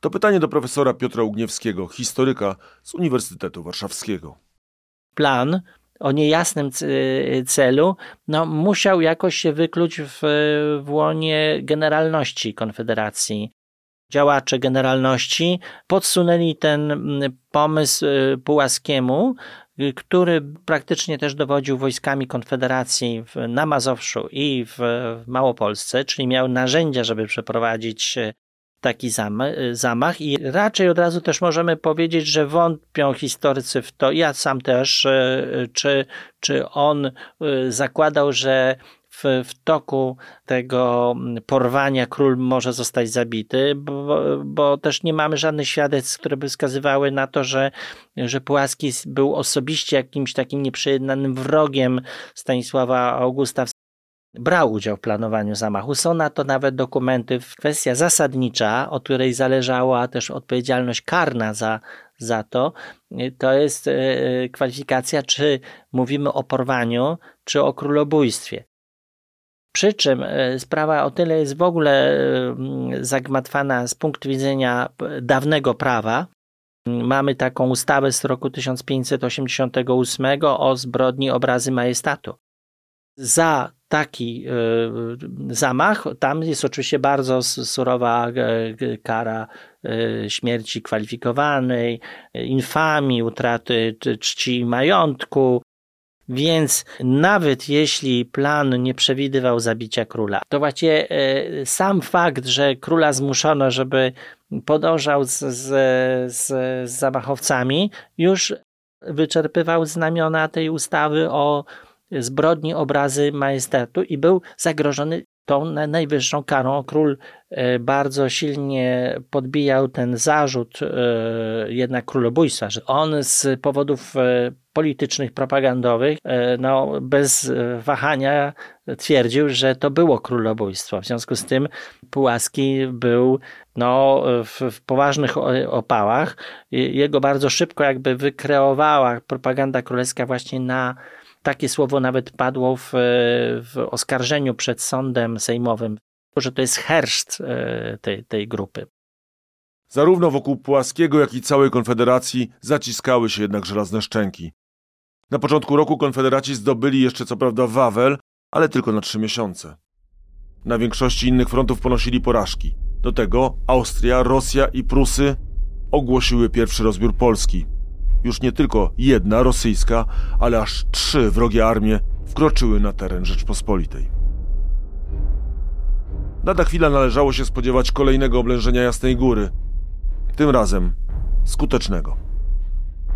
To pytanie do profesora Piotra Ugniewskiego, historyka z Uniwersytetu Warszawskiego. Plan o niejasnym celu no, musiał jakoś się wykluć w, w łonie generalności Konfederacji. Działacze generalności podsunęli ten pomysł y, Pułaskiemu, y, który praktycznie też dowodził wojskami Konfederacji na Mazowszu i w, Małopolsce, czyli miał narzędzia, żeby przeprowadzić y, taki zamach. I raczej od razu też możemy powiedzieć, że wątpią historycy w to, ja sam też, czy, czy on zakładał, że w, w toku tego porwania król może zostać zabity, bo, bo też nie mamy żadnych świadectw, które by wskazywały na to, że, że Płaski był osobiście jakimś takim nieprzejednanym wrogiem Stanisława Augusta brał udział w planowaniu zamachu. Są na to nawet dokumenty. Kwestia zasadnicza, od której zależała też odpowiedzialność karna za, za to, to jest e, kwalifikacja, czy mówimy o porwaniu, czy o królobójstwie. Przy czym e, sprawa o tyle jest w ogóle e, zagmatwana z punktu widzenia dawnego prawa. Mamy taką ustawę z roku 1588 o zbrodni obrazy majestatu. Za taki e, zamach, tam jest oczywiście bardzo surowa kara śmierci kwalifikowanej, infamii, utraty czci i majątku, więc nawet jeśli plan nie przewidywał zabicia króla, to właściwie e, sam fakt, że króla zmuszono, żeby podążał z, z, z, z zamachowcami, już wyczerpywał znamiona tej ustawy o zbrodni obrazy majestatu i był zagrożony tą najwyższą karą. Król e, bardzo silnie podbijał ten zarzut e, jednak królobójstwa, że on z powodów e, politycznych, propagandowych, no, bez wahania twierdził, że to było królobójstwo. W związku z tym Pułaski był no, w, w poważnych opałach. Jego bardzo szybko jakby wykreowała propaganda królewska właśnie na takie słowo nawet padło w, w oskarżeniu przed sądem sejmowym, że to jest herszt e, tej, tej grupy. Zarówno wokół Płaskiego, jak i całej Konfederacji zaciskały się jednak żelazne szczęki. Na początku roku Konfederaci zdobyli jeszcze co prawda Wawel, ale tylko na trzy miesiące. Na większości innych frontów ponosili porażki. Do tego Austria, Rosja i Prusy ogłosiły pierwszy rozbiór Polski – już nie tylko jedna rosyjska, ale aż trzy wrogie armie wkroczyły na teren Rzeczpospolitej. Lada chwila należało się spodziewać kolejnego oblężenia Jasnej Góry. Tym razem skutecznego.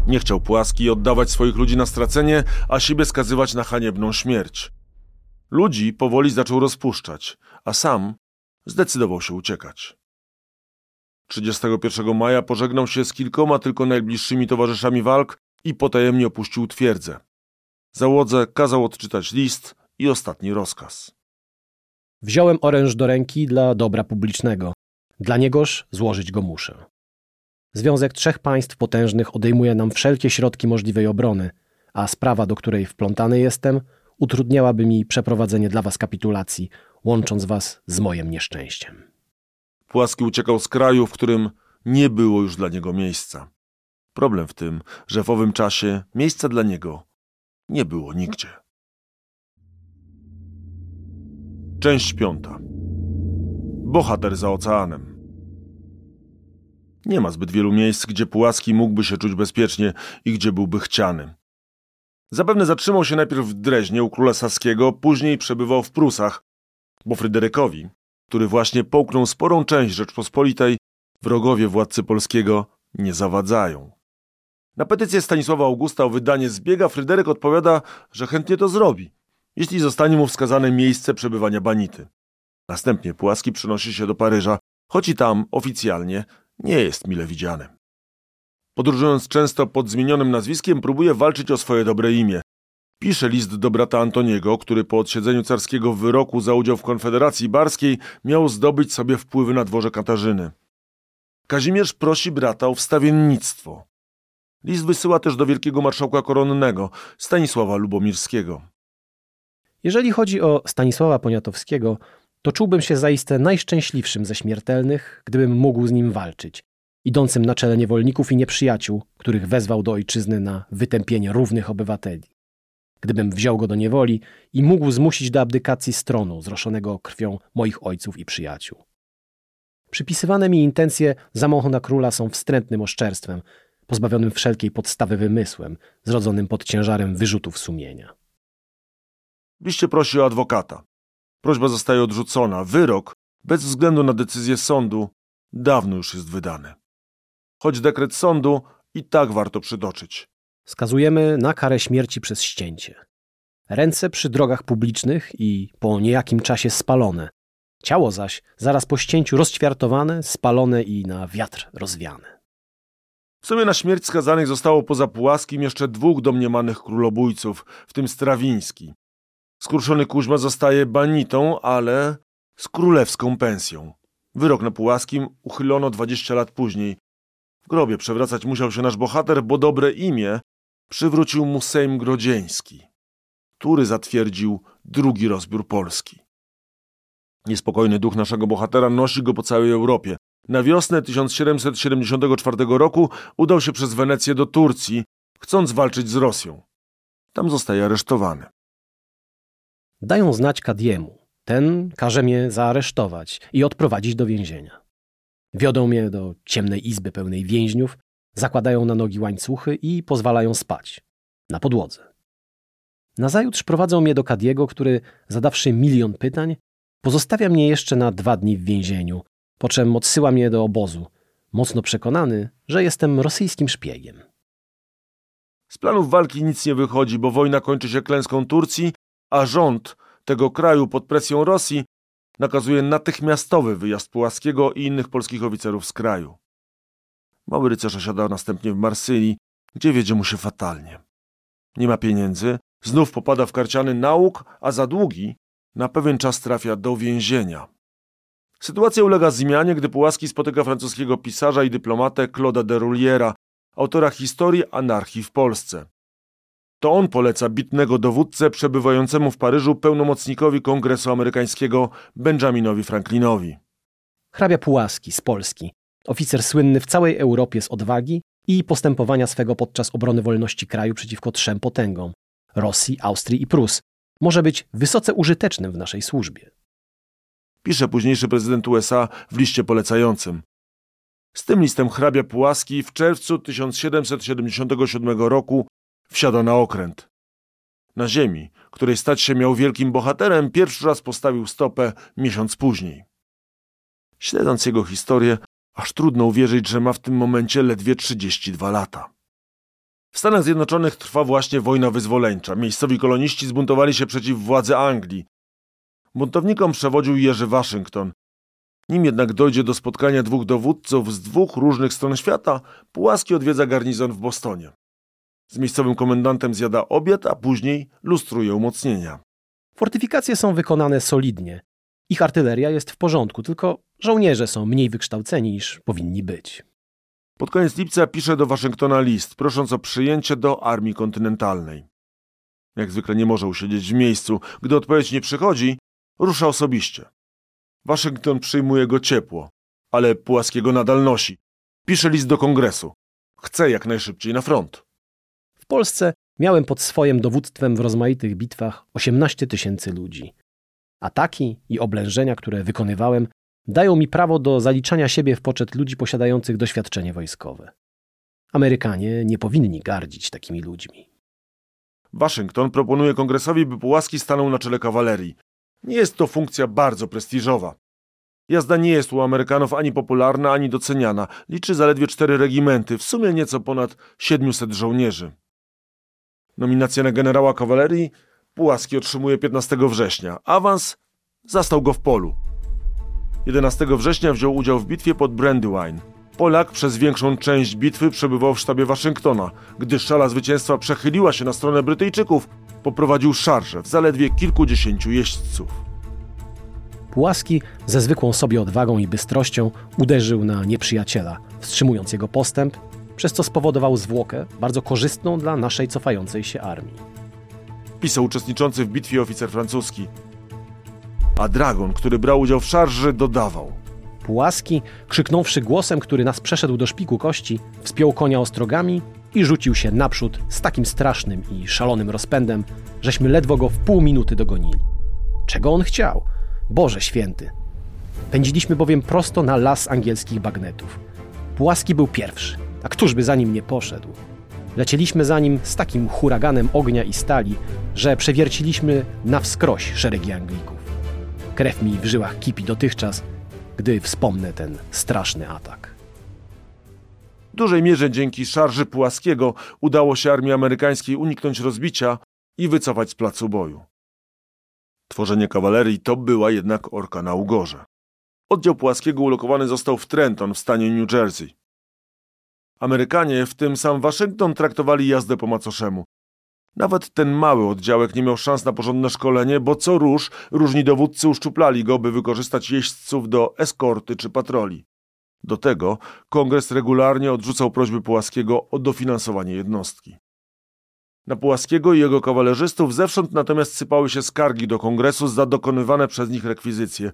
Nie chciał Płaski oddawać swoich ludzi na stracenie, a siebie skazywać na haniebną śmierć. Ludzi powoli zaczął rozpuszczać, a sam zdecydował się uciekać. 31 maja pożegnał się z kilkoma tylko najbliższymi towarzyszami walk i potajemnie opuścił twierdzę. Załodze kazał odczytać list i ostatni rozkaz. Wziąłem oręż do ręki dla dobra publicznego. Dla niegoż złożyć go muszę. Związek trzech państw potężnych odejmuje nam wszelkie środki możliwej obrony, a sprawa, do której wplątany jestem, utrudniałaby mi przeprowadzenie dla was kapitulacji, łącząc was z moim nieszczęściem. Płaski uciekał z kraju, w którym nie było już dla niego miejsca. Problem w tym, że w owym czasie miejsca dla niego nie było nigdzie. Część piąta. Bohater za oceanem. Nie ma zbyt wielu miejsc, gdzie Pułaski mógłby się czuć bezpiecznie i gdzie byłby chciany. Zapewne zatrzymał się najpierw w Dreźnie u króla Saskiego, później przebywał w Prusach, bo Fryderykowi który właśnie połknął sporą część Rzeczpospolitej, wrogowie władcy polskiego nie zawadzają. Na petycję Stanisława Augusta o wydanie zbiega Fryderyk odpowiada, że chętnie to zrobi, jeśli zostanie mu wskazane miejsce przebywania Banity. Następnie Płaski przenosi się do Paryża, choć i tam oficjalnie nie jest mile widziany. Podróżując często pod zmienionym nazwiskiem, próbuje walczyć o swoje dobre imię. Pisze list do brata Antoniego, który po odsiedzeniu carskiego wyroku za udział w Konfederacji Barskiej miał zdobyć sobie wpływy na dworze Katarzyny. Kazimierz prosi brata o wstawiennictwo. List wysyła też do wielkiego marszałka koronnego Stanisława Lubomirskiego. Jeżeli chodzi o Stanisława Poniatowskiego, to czułbym się zaiste najszczęśliwszym ze śmiertelnych, gdybym mógł z nim walczyć, idącym na czele niewolników i nieprzyjaciół, których wezwał do ojczyzny na wytępienie równych obywateli. Gdybym wziął go do niewoli i mógł zmusić do abdykacji stronu zroszonego krwią moich ojców i przyjaciół. Przypisywane mi intencje zamachu na króla są wstrętnym oszczerstwem, pozbawionym wszelkiej podstawy wymysłem, zrodzonym pod ciężarem wyrzutów sumienia. Liście prosi o adwokata. Prośba zostaje odrzucona. Wyrok, bez względu na decyzję sądu, dawno już jest wydany. Choć dekret sądu i tak warto przytoczyć. Skazujemy na karę śmierci przez ścięcie. Ręce przy drogach publicznych i po niejakim czasie spalone. Ciało zaś zaraz po ścięciu rozćwiartowane, spalone i na wiatr rozwiane. W sumie na śmierć skazanych zostało poza Pułaskim jeszcze dwóch domniemanych królobójców, w tym Strawiński. Skruszony Kuźma zostaje banitą, ale z królewską pensją. Wyrok na Pułaskim uchylono 20 lat później. W grobie przewracać musiał się nasz bohater, bo dobre imię przywrócił mu Sejm Grodzieński, który zatwierdził drugi rozbiór Polski. Niespokojny duch naszego bohatera nosi go po całej Europie. Na wiosnę 1774 roku udał się przez Wenecję do Turcji, chcąc walczyć z Rosją. Tam zostaje aresztowany. Dają znać Kadiemu. Ten każe mnie zaaresztować i odprowadzić do więzienia. Wiodą mnie do ciemnej izby pełnej więźniów, zakładają na nogi łańcuchy i pozwalają spać. Na podłodze. Nazajutrz prowadzą mnie do Kadiego, który, zadawszy milion pytań, pozostawia mnie jeszcze na dwa dni w więzieniu, po czym odsyła mnie do obozu, mocno przekonany, że jestem rosyjskim szpiegiem. Z planów walki nic nie wychodzi, bo wojna kończy się klęską Turcji, a rząd tego kraju pod presją Rosji nakazuje natychmiastowy wyjazd Pułaskiego i innych polskich oficerów z kraju. Mały rycerz osiada następnie w Marsylii, gdzie wiedzie mu się fatalnie. Nie ma pieniędzy, znów popada w karciany nauk, a za długi na pewien czas trafia do więzienia. Sytuacja ulega zmianie, gdy Pułaski spotyka francuskiego pisarza i dyplomatę Claude'a de Rouliera, autora historii anarchii w Polsce. To on poleca bitnego dowódcę przebywającemu w Paryżu pełnomocnikowi Kongresu Amerykańskiego Benjaminowi Franklinowi. Hrabia Pułaski z Polski, oficer słynny w całej Europie z odwagi i postępowania swego podczas obrony wolności kraju przeciwko trzem potęgom Rosji, Austrii i Prus, może być wysoce użytecznym w naszej służbie. Pisze późniejszy prezydent USA w liście polecającym. Z tym listem hrabia Pułaski w czerwcu 1777 roku wsiada na okręt. Na ziemi, której stać się miał wielkim bohaterem, pierwszy raz postawił stopę miesiąc później. Śledząc jego historię, aż trudno uwierzyć, że ma w tym momencie ledwie 32 lata. W Stanach Zjednoczonych trwa właśnie wojna wyzwoleńcza. Miejscowi koloniści zbuntowali się przeciw władzy Anglii. Buntownikom przewodził Jerzy Waszyngton. Nim jednak dojdzie do spotkania dwóch dowódców z dwóch różnych stron świata, Pułaski odwiedza garnizon w Bostonie. Z miejscowym komendantem zjada obiad, a później lustruje umocnienia. Fortyfikacje są wykonane solidnie. Ich artyleria jest w porządku, tylko żołnierze są mniej wykształceni niż powinni być. Pod koniec lipca pisze do Waszyngtona list, prosząc o przyjęcie do armii kontynentalnej. Jak zwykle nie może usiedzieć w miejscu. Gdy odpowiedź nie przychodzi, rusza osobiście. Waszyngton przyjmuje go ciepło, ale Płaskiego nadal nosi. Pisze list do kongresu. Chce jak najszybciej na front. W Polsce miałem pod swoim dowództwem w rozmaitych bitwach 18 tysięcy ludzi. Ataki i oblężenia, które wykonywałem, dają mi prawo do zaliczania siebie w poczet ludzi posiadających doświadczenie wojskowe. Amerykanie nie powinni gardzić takimi ludźmi. Waszyngton proponuje kongresowi, by Pułaski stanął na czele kawalerii. Nie jest to funkcja bardzo prestiżowa. Jazda nie jest u Amerykanów ani popularna, ani doceniana. Liczy zaledwie cztery regimenty, w sumie nieco ponad 700 żołnierzy. Nominacja na generała kawalerii Pułaski otrzymuje 15 września. Awans zastał go w polu. 11 września wziął udział w bitwie pod Brandywine. Polak przez większą część bitwy przebywał w sztabie Waszyngtona. Gdy szala zwycięstwa przechyliła się na stronę Brytyjczyków, poprowadził szarże w zaledwie kilkudziesięciu jeźdźców. Pułaski ze zwykłą sobie odwagą i bystrością uderzył na nieprzyjaciela, wstrzymując jego postęp, przez co spowodował zwłokę bardzo korzystną dla naszej cofającej się armii. Pisał uczestniczący w bitwie oficer francuski. A Dragon, który brał udział w szarży, dodawał. Pułaski, krzyknąwszy głosem, który nas przeszedł do szpiku kości, wspiął konia ostrogami i rzucił się naprzód z takim strasznym i szalonym rozpędem, żeśmy ledwo go w pół minuty dogonili. Czego on chciał? Boże święty! Pędziliśmy bowiem prosto na las angielskich bagnetów. Pułaski był pierwszy, a któż by za nim nie poszedł? Lecieliśmy za nim z takim huraganem ognia i stali, że przewierciliśmy na wskroś szeregi Anglików. Krew mi w żyłach kipi dotychczas, gdy wspomnę ten straszny atak. W dużej mierze dzięki szarży Pułaskiego udało się armii amerykańskiej uniknąć rozbicia i wycofać z placu boju. Tworzenie kawalerii to była jednak orka na ugorze. Oddział Pułaskiego ulokowany został w Trenton w stanie New Jersey. Amerykanie, w tym sam Waszyngton, traktowali jazdę po macoszemu. Nawet ten mały oddziałek nie miał szans na porządne szkolenie, bo co róż różni dowódcy uszczuplali go, by wykorzystać jeźdźców do eskorty czy patroli. Do tego kongres regularnie odrzucał prośby Pułaskiego o dofinansowanie jednostki. Na Pułaskiego i jego kawalerzystów zewsząd natomiast sypały się skargi do kongresu za dokonywane przez nich rekwizycje.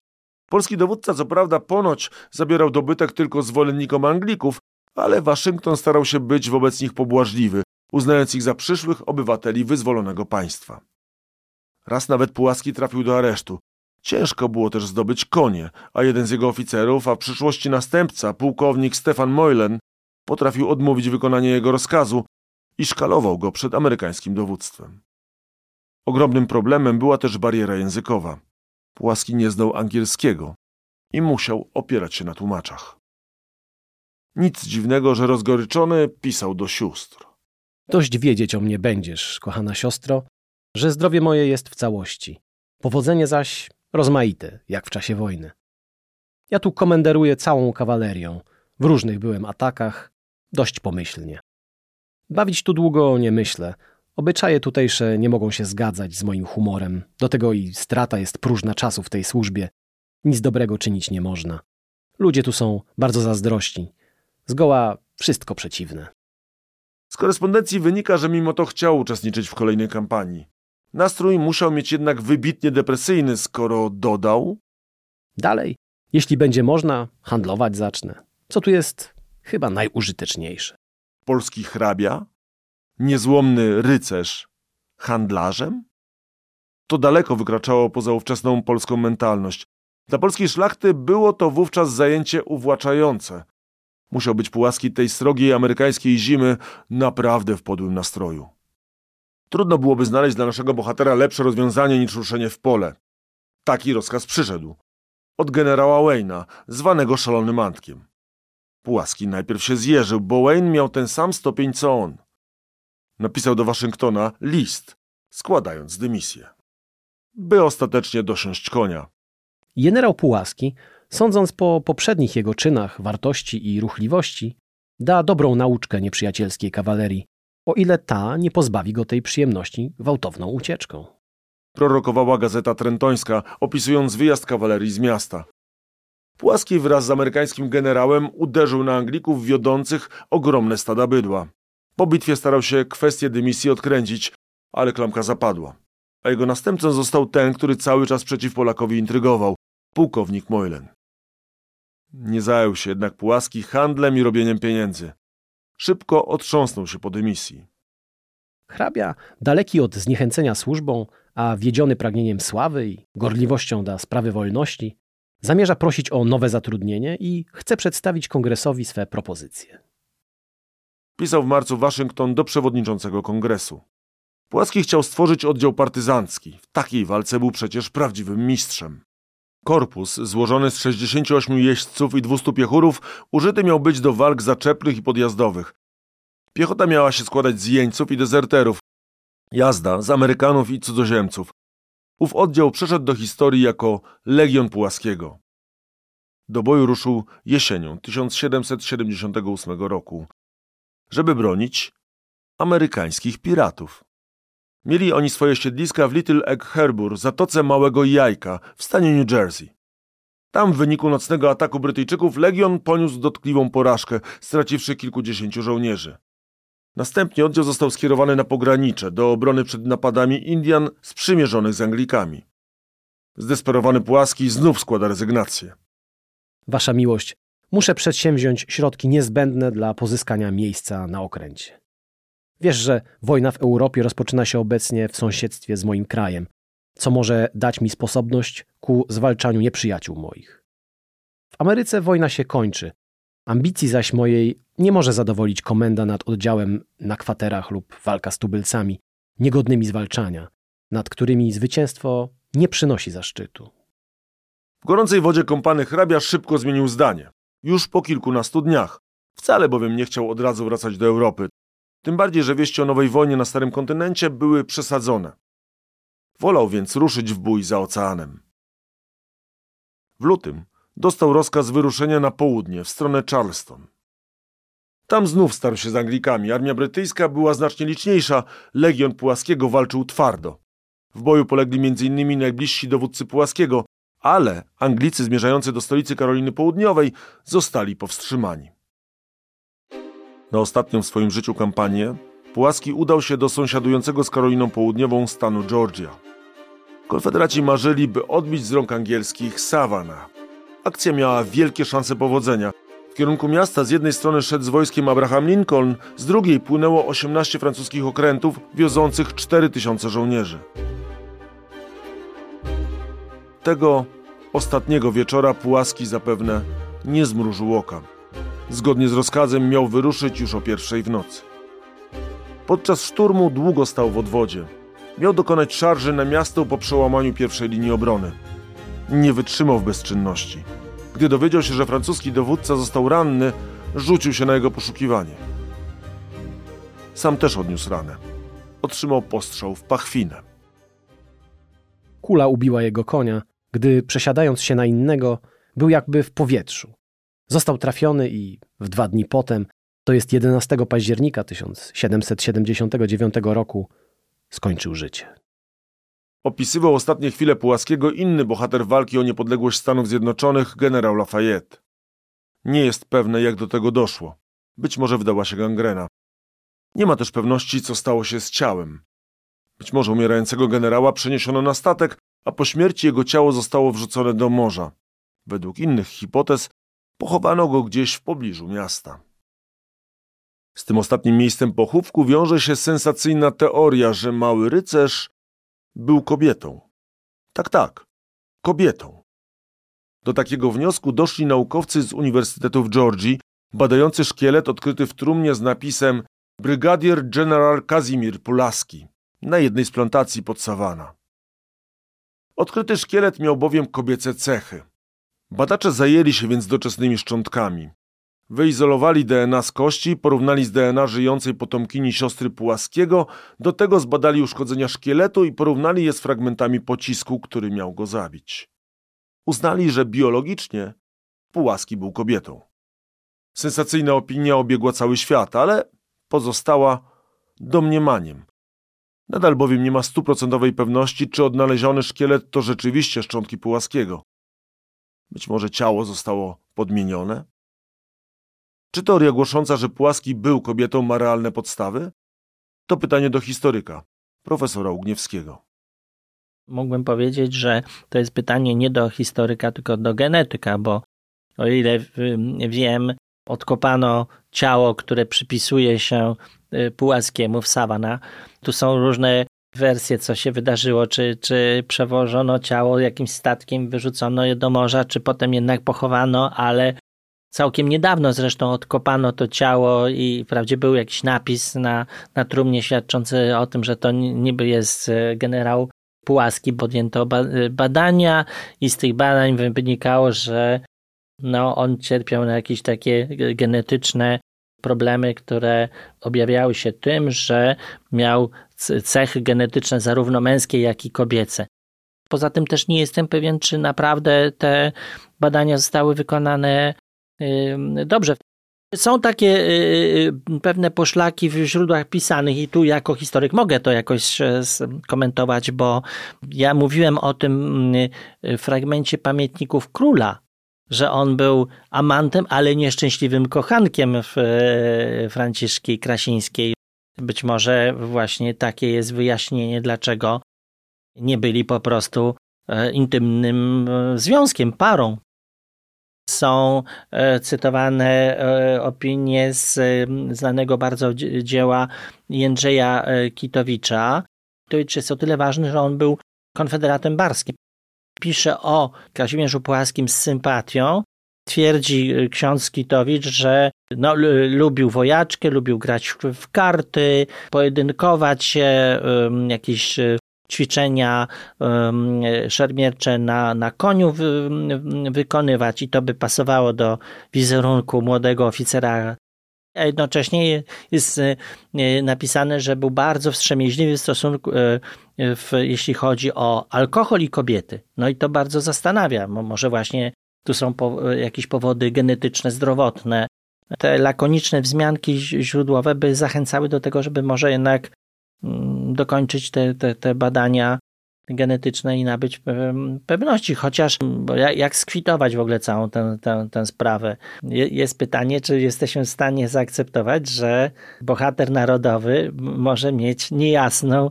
Polski dowódca co prawda ponoć zabierał dobytek tylko zwolennikom Anglików, ale Waszyngton starał się być wobec nich pobłażliwy, uznając ich za przyszłych obywateli wyzwolonego państwa. Raz nawet Pułaski trafił do aresztu. Ciężko było też zdobyć konie, a jeden z jego oficerów, a w przyszłości następca, pułkownik Stefan Moylen, potrafił odmówić wykonania jego rozkazu i szkalował go przed amerykańskim dowództwem. Ogromnym problemem była też bariera językowa. Pułaski nie znał angielskiego i musiał opierać się na tłumaczach. Nic dziwnego, że rozgoryczony pisał do sióstr. Dość wiedzieć o mnie będziesz, kochana siostro, że zdrowie moje jest w całości. Powodzenie zaś rozmaite, jak w czasie wojny. Ja tu komenderuję całą kawalerią. W różnych byłem atakach, dość pomyślnie. Bawić tu długo nie myślę. Obyczaje tutejsze nie mogą się zgadzać z moim humorem. Do tego i strata jest próżna czasu w tej służbie. Nic dobrego czynić nie można. Ludzie tu są bardzo zazdrości. Zgoła wszystko przeciwne. Z korespondencji wynika, że mimo to chciał uczestniczyć w kolejnej kampanii. Nastrój musiał mieć jednak wybitnie depresyjny, skoro dodał. Dalej, jeśli będzie można, handlować zacznę. Co tu jest chyba najużyteczniejsze. Polski hrabia? Niezłomny rycerz? Handlarzem? To daleko wykraczało poza ówczesną polską mentalność. Dla polskiej szlachty było to wówczas zajęcie uwłaczające. Musiał być Pułaski tej srogiej amerykańskiej zimy naprawdę w podłym nastroju. Trudno byłoby znaleźć dla naszego bohatera lepsze rozwiązanie niż ruszenie w pole. Taki rozkaz przyszedł. Od generała Wayna, zwanego szalonym Antkiem. Pułaski najpierw się zjeżył, bo Wayne miał ten sam stopień co on. Napisał do Waszyngtona list, składając dymisję. By ostatecznie dosiąść konia. Generał Pułaski, sądząc po poprzednich jego czynach, wartości i ruchliwości, da dobrą nauczkę nieprzyjacielskiej kawalerii, o ile ta nie pozbawi go tej przyjemności gwałtowną ucieczką. Prorokowała gazeta trentońska, opisując wyjazd kawalerii z miasta. Płaski wraz z amerykańskim generałem uderzył na Anglików wiodących ogromne stada bydła. Po bitwie starał się kwestię dymisji odkręcić, ale klamka zapadła. A jego następcą został ten, który cały czas przeciw Polakowi intrygował, pułkownik Moylen. Nie zajął się jednak Płaski handlem i robieniem pieniędzy. Szybko otrząsnął się po dymisji. Hrabia, daleki od zniechęcenia służbą, a wiedziony pragnieniem sławy i gorliwością dla sprawy wolności, zamierza prosić o nowe zatrudnienie i chce przedstawić kongresowi swe propozycje. Pisał w marcu Waszyngton do przewodniczącego kongresu. Płaski chciał stworzyć oddział partyzancki. W takiej walce był przecież prawdziwym mistrzem. Korpus, złożony z 68 jeźdźców i 200 piechurów, użyty miał być do walk zaczepnych i podjazdowych. Piechota miała się składać z jeńców i dezerterów, jazda z Amerykanów i cudzoziemców. Ów oddział przeszedł do historii jako Legion Pułaskiego. Do boju ruszył jesienią 1778 roku, żeby bronić amerykańskich piratów. Mieli oni swoje siedliska w Little Egg Harbor, zatoce Małego Jajka w stanie New Jersey. Tam w wyniku nocnego ataku Brytyjczyków Legion poniósł dotkliwą porażkę, straciwszy kilkudziesięciu żołnierzy. Następnie oddział został skierowany na pogranicze, do obrony przed napadami Indian sprzymierzonych z Anglikami. Zdesperowany Płaski znów składa rezygnację. Wasza miłość, muszę przedsięwziąć środki niezbędne dla pozyskania miejsca na okręcie. Wiesz, że wojna w Europie rozpoczyna się obecnie w sąsiedztwie z moim krajem, co może dać mi sposobność ku zwalczaniu nieprzyjaciół moich. W Ameryce wojna się kończy. Ambicji zaś mojej nie może zadowolić komenda nad oddziałem na kwaterach lub walka z tubylcami, niegodnymi zwalczania, nad którymi zwycięstwo nie przynosi zaszczytu. W gorącej wodzie kąpany hrabia szybko zmienił zdanie. Już po kilkunastu dniach. Wcale bowiem nie chciał od razu wracać do Europy. Tym bardziej, że wieści o nowej wojnie na Starym Kontynencie były przesadzone. Wolał więc ruszyć w bój za oceanem. W lutym dostał rozkaz wyruszenia na południe, w stronę Charleston. Tam znów starł się z Anglikami. Armia brytyjska była znacznie liczniejsza, Legion Pułaskiego walczył twardo. W boju polegli m.in. najbliżsi dowódcy Pułaskiego, ale Anglicy zmierzający do stolicy Karoliny Południowej zostali powstrzymani. Na ostatnią w swoim życiu kampanię Płaski udał się do sąsiadującego z Karoliną Południową stanu Georgia. Konfederaci marzyli, by odbić z rąk angielskich Savannah. Akcja miała wielkie szanse powodzenia. W kierunku miasta z jednej strony szedł z wojskiem Abraham Lincoln, z drugiej płynęło 18 francuskich okrętów wiozących 4000 żołnierzy. Tego ostatniego wieczora Płaski zapewne nie zmrużył oka. Zgodnie z rozkazem miał wyruszyć już o pierwszej w nocy. Podczas szturmu długo stał w odwodzie. Miał dokonać szarży na miasto po przełamaniu pierwszej linii obrony. Nie wytrzymał w bezczynności. Gdy dowiedział się, że francuski dowódca został ranny, rzucił się na jego poszukiwanie. Sam też odniósł ranę. Otrzymał postrzał w pachwinę. Kula ubiła jego konia, gdy przesiadając się na innego, był jakby w powietrzu. Został trafiony i w dwa dni potem, to jest 11 października 1779 roku, skończył życie. Opisywał ostatnie chwile Pułaskiego inny bohater walki o niepodległość Stanów Zjednoczonych, generał Lafayette. Nie jest pewne, jak do tego doszło. Być może wdała się gangrena. Nie ma też pewności, co stało się z ciałem. Być może umierającego generała przeniesiono na statek, a po śmierci jego ciało zostało wrzucone do morza. Według innych hipotez pochowano go gdzieś w pobliżu miasta. Z tym ostatnim miejscem pochówku wiąże się sensacyjna teoria, że mały rycerz był kobietą. Tak, tak, kobietą. Do takiego wniosku doszli naukowcy z Uniwersytetu w Georgii, badający szkielet odkryty w trumnie z napisem Brygadier General Kazimir Pulaski na jednej z plantacji pod Savana. Odkryty szkielet miał bowiem kobiece cechy. Badacze zajęli się więc doczesnymi szczątkami. Wyizolowali DNA z kości, porównali z DNA żyjącej potomkini siostry Pułaskiego, do tego zbadali uszkodzenia szkieletu i porównali je z fragmentami pocisku, który miał go zabić. Uznali, że biologicznie Pułaski był kobietą. Sensacyjna opinia obiegła cały świat, ale pozostała domniemaniem. Nadal bowiem nie ma stuprocentowej pewności, czy odnaleziony szkielet to rzeczywiście szczątki Pułaskiego. Być może ciało zostało podmienione? Czy teoria głosząca, że Płaski był kobietą ma realne podstawy? To pytanie do historyka, profesora Ugniewskiego. Mógłbym powiedzieć, że to jest pytanie nie do historyka, tylko do genetyka, bo o ile wiem, odkopano ciało, które przypisuje się y, Pułaskiemu w Savana. Tu są różne wersje, co się wydarzyło, czy, czy przewożono ciało jakimś statkiem, wyrzucono je do morza, czy potem jednak pochowano, ale całkiem niedawno zresztą odkopano to ciało i wprawdzie był jakiś napis na, na trumnie świadczący o tym, że to niby jest e, generał Pułaski podjęto badania i z tych badań wynikało, że no, on cierpiał na jakieś takie genetyczne problemy, które objawiały się tym, że miał cechy genetyczne zarówno męskie, jak i kobiece. Poza tym też nie jestem pewien, czy naprawdę te badania zostały wykonane dobrze. Są takie y, y, pewne poszlaki w źródłach pisanych i tu jako historyk mogę to jakoś e, komentować, bo ja mówiłem o tym y, fragmencie pamiętników króla, że on był amantem, ale nieszczęśliwym kochankiem w e, Franciszki Krasińskiej. Być może właśnie takie jest wyjaśnienie, dlaczego nie byli po prostu e, intymnym związkiem, parą są e, cytowane e, opinie z znanego bardzo dzieła Jędrzeja e, Kitowicza. Kitowicz jest o tyle ważny, że on był konfederatem barskim. Pisze o Kazimierzu Płaskim z sympatią. Twierdzi ksiądz Kitowicz, że no, lubił wojaczkę, lubił grać w, w karty, pojedynkować się, jakieś ćwiczenia szermiercze na, na koniu wy, wykonywać i to by pasowało do wizerunku młodego oficera. A jednocześnie jest e, napisane, że był bardzo wstrzemięźliwy w stosunku, w, jeśli chodzi o alkohol i kobiety. No i to bardzo zastanawia. Może właśnie tu są po, jakieś powody genetyczne, zdrowotne. Te lakoniczne wzmianki źródłowe by zachęcały do tego, żeby może jednak Mm, dokończyć te, te, te badania genetyczne i nabyć pewności, chociaż bo jak skwitować w ogóle całą tę, tę, tę sprawę? Jest pytanie, czy jesteśmy w stanie zaakceptować, że bohater narodowy może mieć niejasną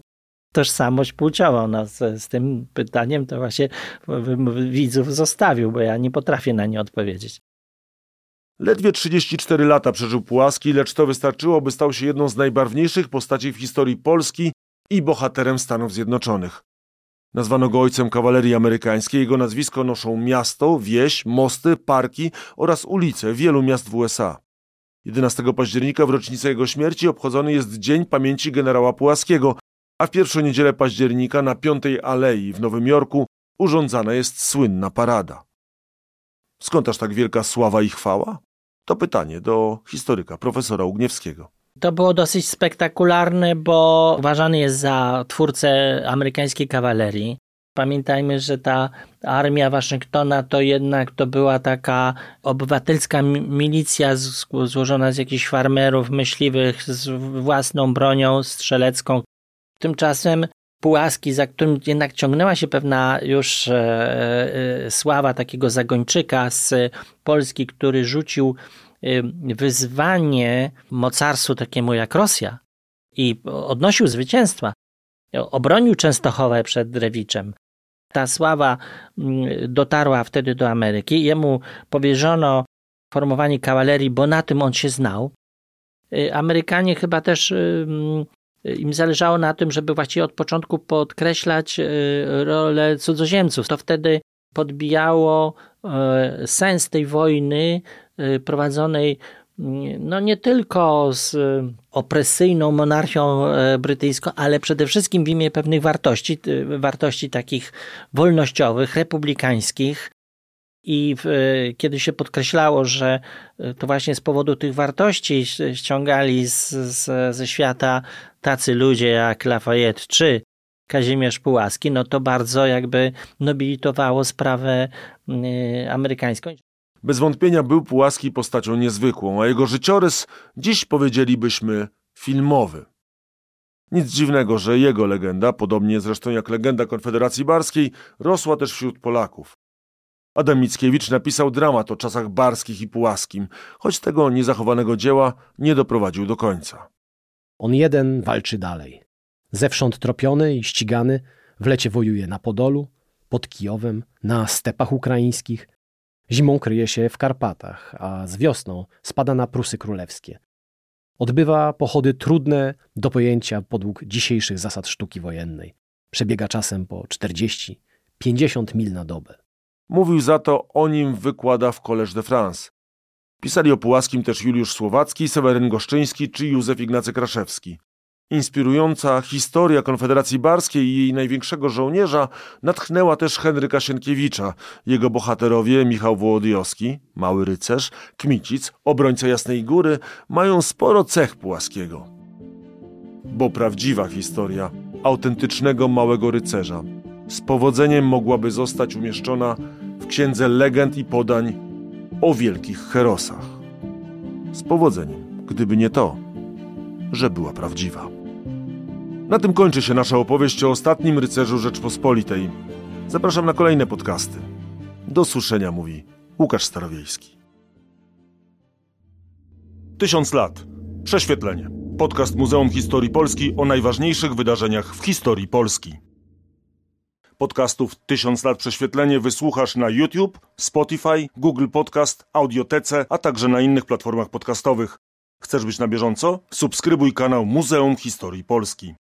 tożsamość płciową. No, z, z tym pytaniem to właśnie widzów zostawił, bo ja nie potrafię na nie odpowiedzieć. Ledwie 34 lata przeżył Pułaski, lecz to wystarczyło, by stał się jedną z najbarwniejszych postaci w historii Polski i bohaterem Stanów Zjednoczonych. Nazwano go ojcem kawalerii amerykańskiej. Jego nazwisko noszą miasto, wieś, mosty, parki oraz ulice wielu miast w USA. 11 października w rocznicę jego śmierci obchodzony jest Dzień Pamięci generała Pułaskiego, a w pierwszą niedzielę października na Piątej Alei w Nowym Jorku urządzana jest słynna parada. Skąd aż tak wielka sława i chwała? To pytanie do historyka, profesora Ugniewskiego. To było dosyć spektakularne, bo uważany jest za twórcę amerykańskiej kawalerii. Pamiętajmy, że ta armia Waszyngtona to jednak to była taka obywatelska milicja złożona z jakichś farmerów, myśliwych z własną bronią strzelecką. Tymczasem Pułaski, za którym jednak ciągnęła się pewna już e, e, sława takiego zagończyka z Polski, który rzucił e, wyzwanie mocarstwu takiemu jak Rosja i odnosił zwycięstwa. Obronił Częstochowę przed Drewiczem. Ta sława mm, dotarła wtedy do Ameryki. Jemu powierzono formowanie kawalerii, bo na tym on się znał. Amerykanie chyba też im zależało na tym, żeby właściwie od początku podkreślać e, rolę cudzoziemców. To wtedy podbijało e, sens tej wojny e, prowadzonej mm, no nie tylko z opresyjną monarchią brytyjską, ale przede wszystkim w imię pewnych wartości, wartości takich wolnościowych, republikańskich, i kiedy się podkreślało, że to właśnie z powodu tych wartości ściągali z, z, ze świata tacy ludzie jak Lafayette czy Kazimierz Pułaski, no to bardzo jakby nobilitowało sprawę y, amerykańską. Bez wątpienia był Pułaski postacią niezwykłą, a jego życiorys dziś powiedzielibyśmy filmowy. Nic dziwnego, że jego legenda, podobnie zresztą jak legenda Konfederacji Barskiej, rosła też wśród Polaków. Adam Mickiewicz napisał dramat o czasach barskich i pułaskim, choć tego niezachowanego dzieła nie doprowadził do końca. On jeden walczy dalej. Zewsząd tropiony i ścigany, w lecie wojuje na Podolu, pod Kijowem, na stepach ukraińskich. Zimą kryje się w Karpatach, a z wiosną spada na Prusy Królewskie. Odbywa pochody trudne do pojęcia podług dzisiejszych zasad sztuki wojennej. Przebiega czasem po 40-50 mil na dobę. Mówił za to o nim wykłada w Collège de France. Pisali o Pułaskim też Juliusz Słowacki, Seweryn Goszczyński czy Józef Ignacy Kraszewski. Inspirująca historia Konfederacji Barskiej i jej największego żołnierza natchnęła też Henryka Sienkiewicza. Jego bohaterowie Michał Wołodyjowski, mały rycerz, Kmicic, obrońca Jasnej Góry mają sporo cech Pułaskiego. Bo prawdziwa historia autentycznego małego rycerza z powodzeniem mogłaby zostać umieszczona w księdze legend i podań o wielkich herosach. Z powodzeniem, gdyby nie to, że była prawdziwa. Na tym kończy się nasza opowieść o ostatnim rycerzu Rzeczpospolitej. Zapraszam na kolejne podcasty. Do słyszenia, mówi Łukasz Starowiejski. Tysiąc lat. Prześwietlenie. Podcast Muzeum Historii Polski o najważniejszych wydarzeniach w historii Polski. Podcastów Tysiąc lat prześwietlenie wysłuchasz na YouTube, Spotify, Google Podcast, Audiotece, a także na innych platformach podcastowych. Chcesz być na bieżąco? Subskrybuj kanał Muzeum Historii Polski.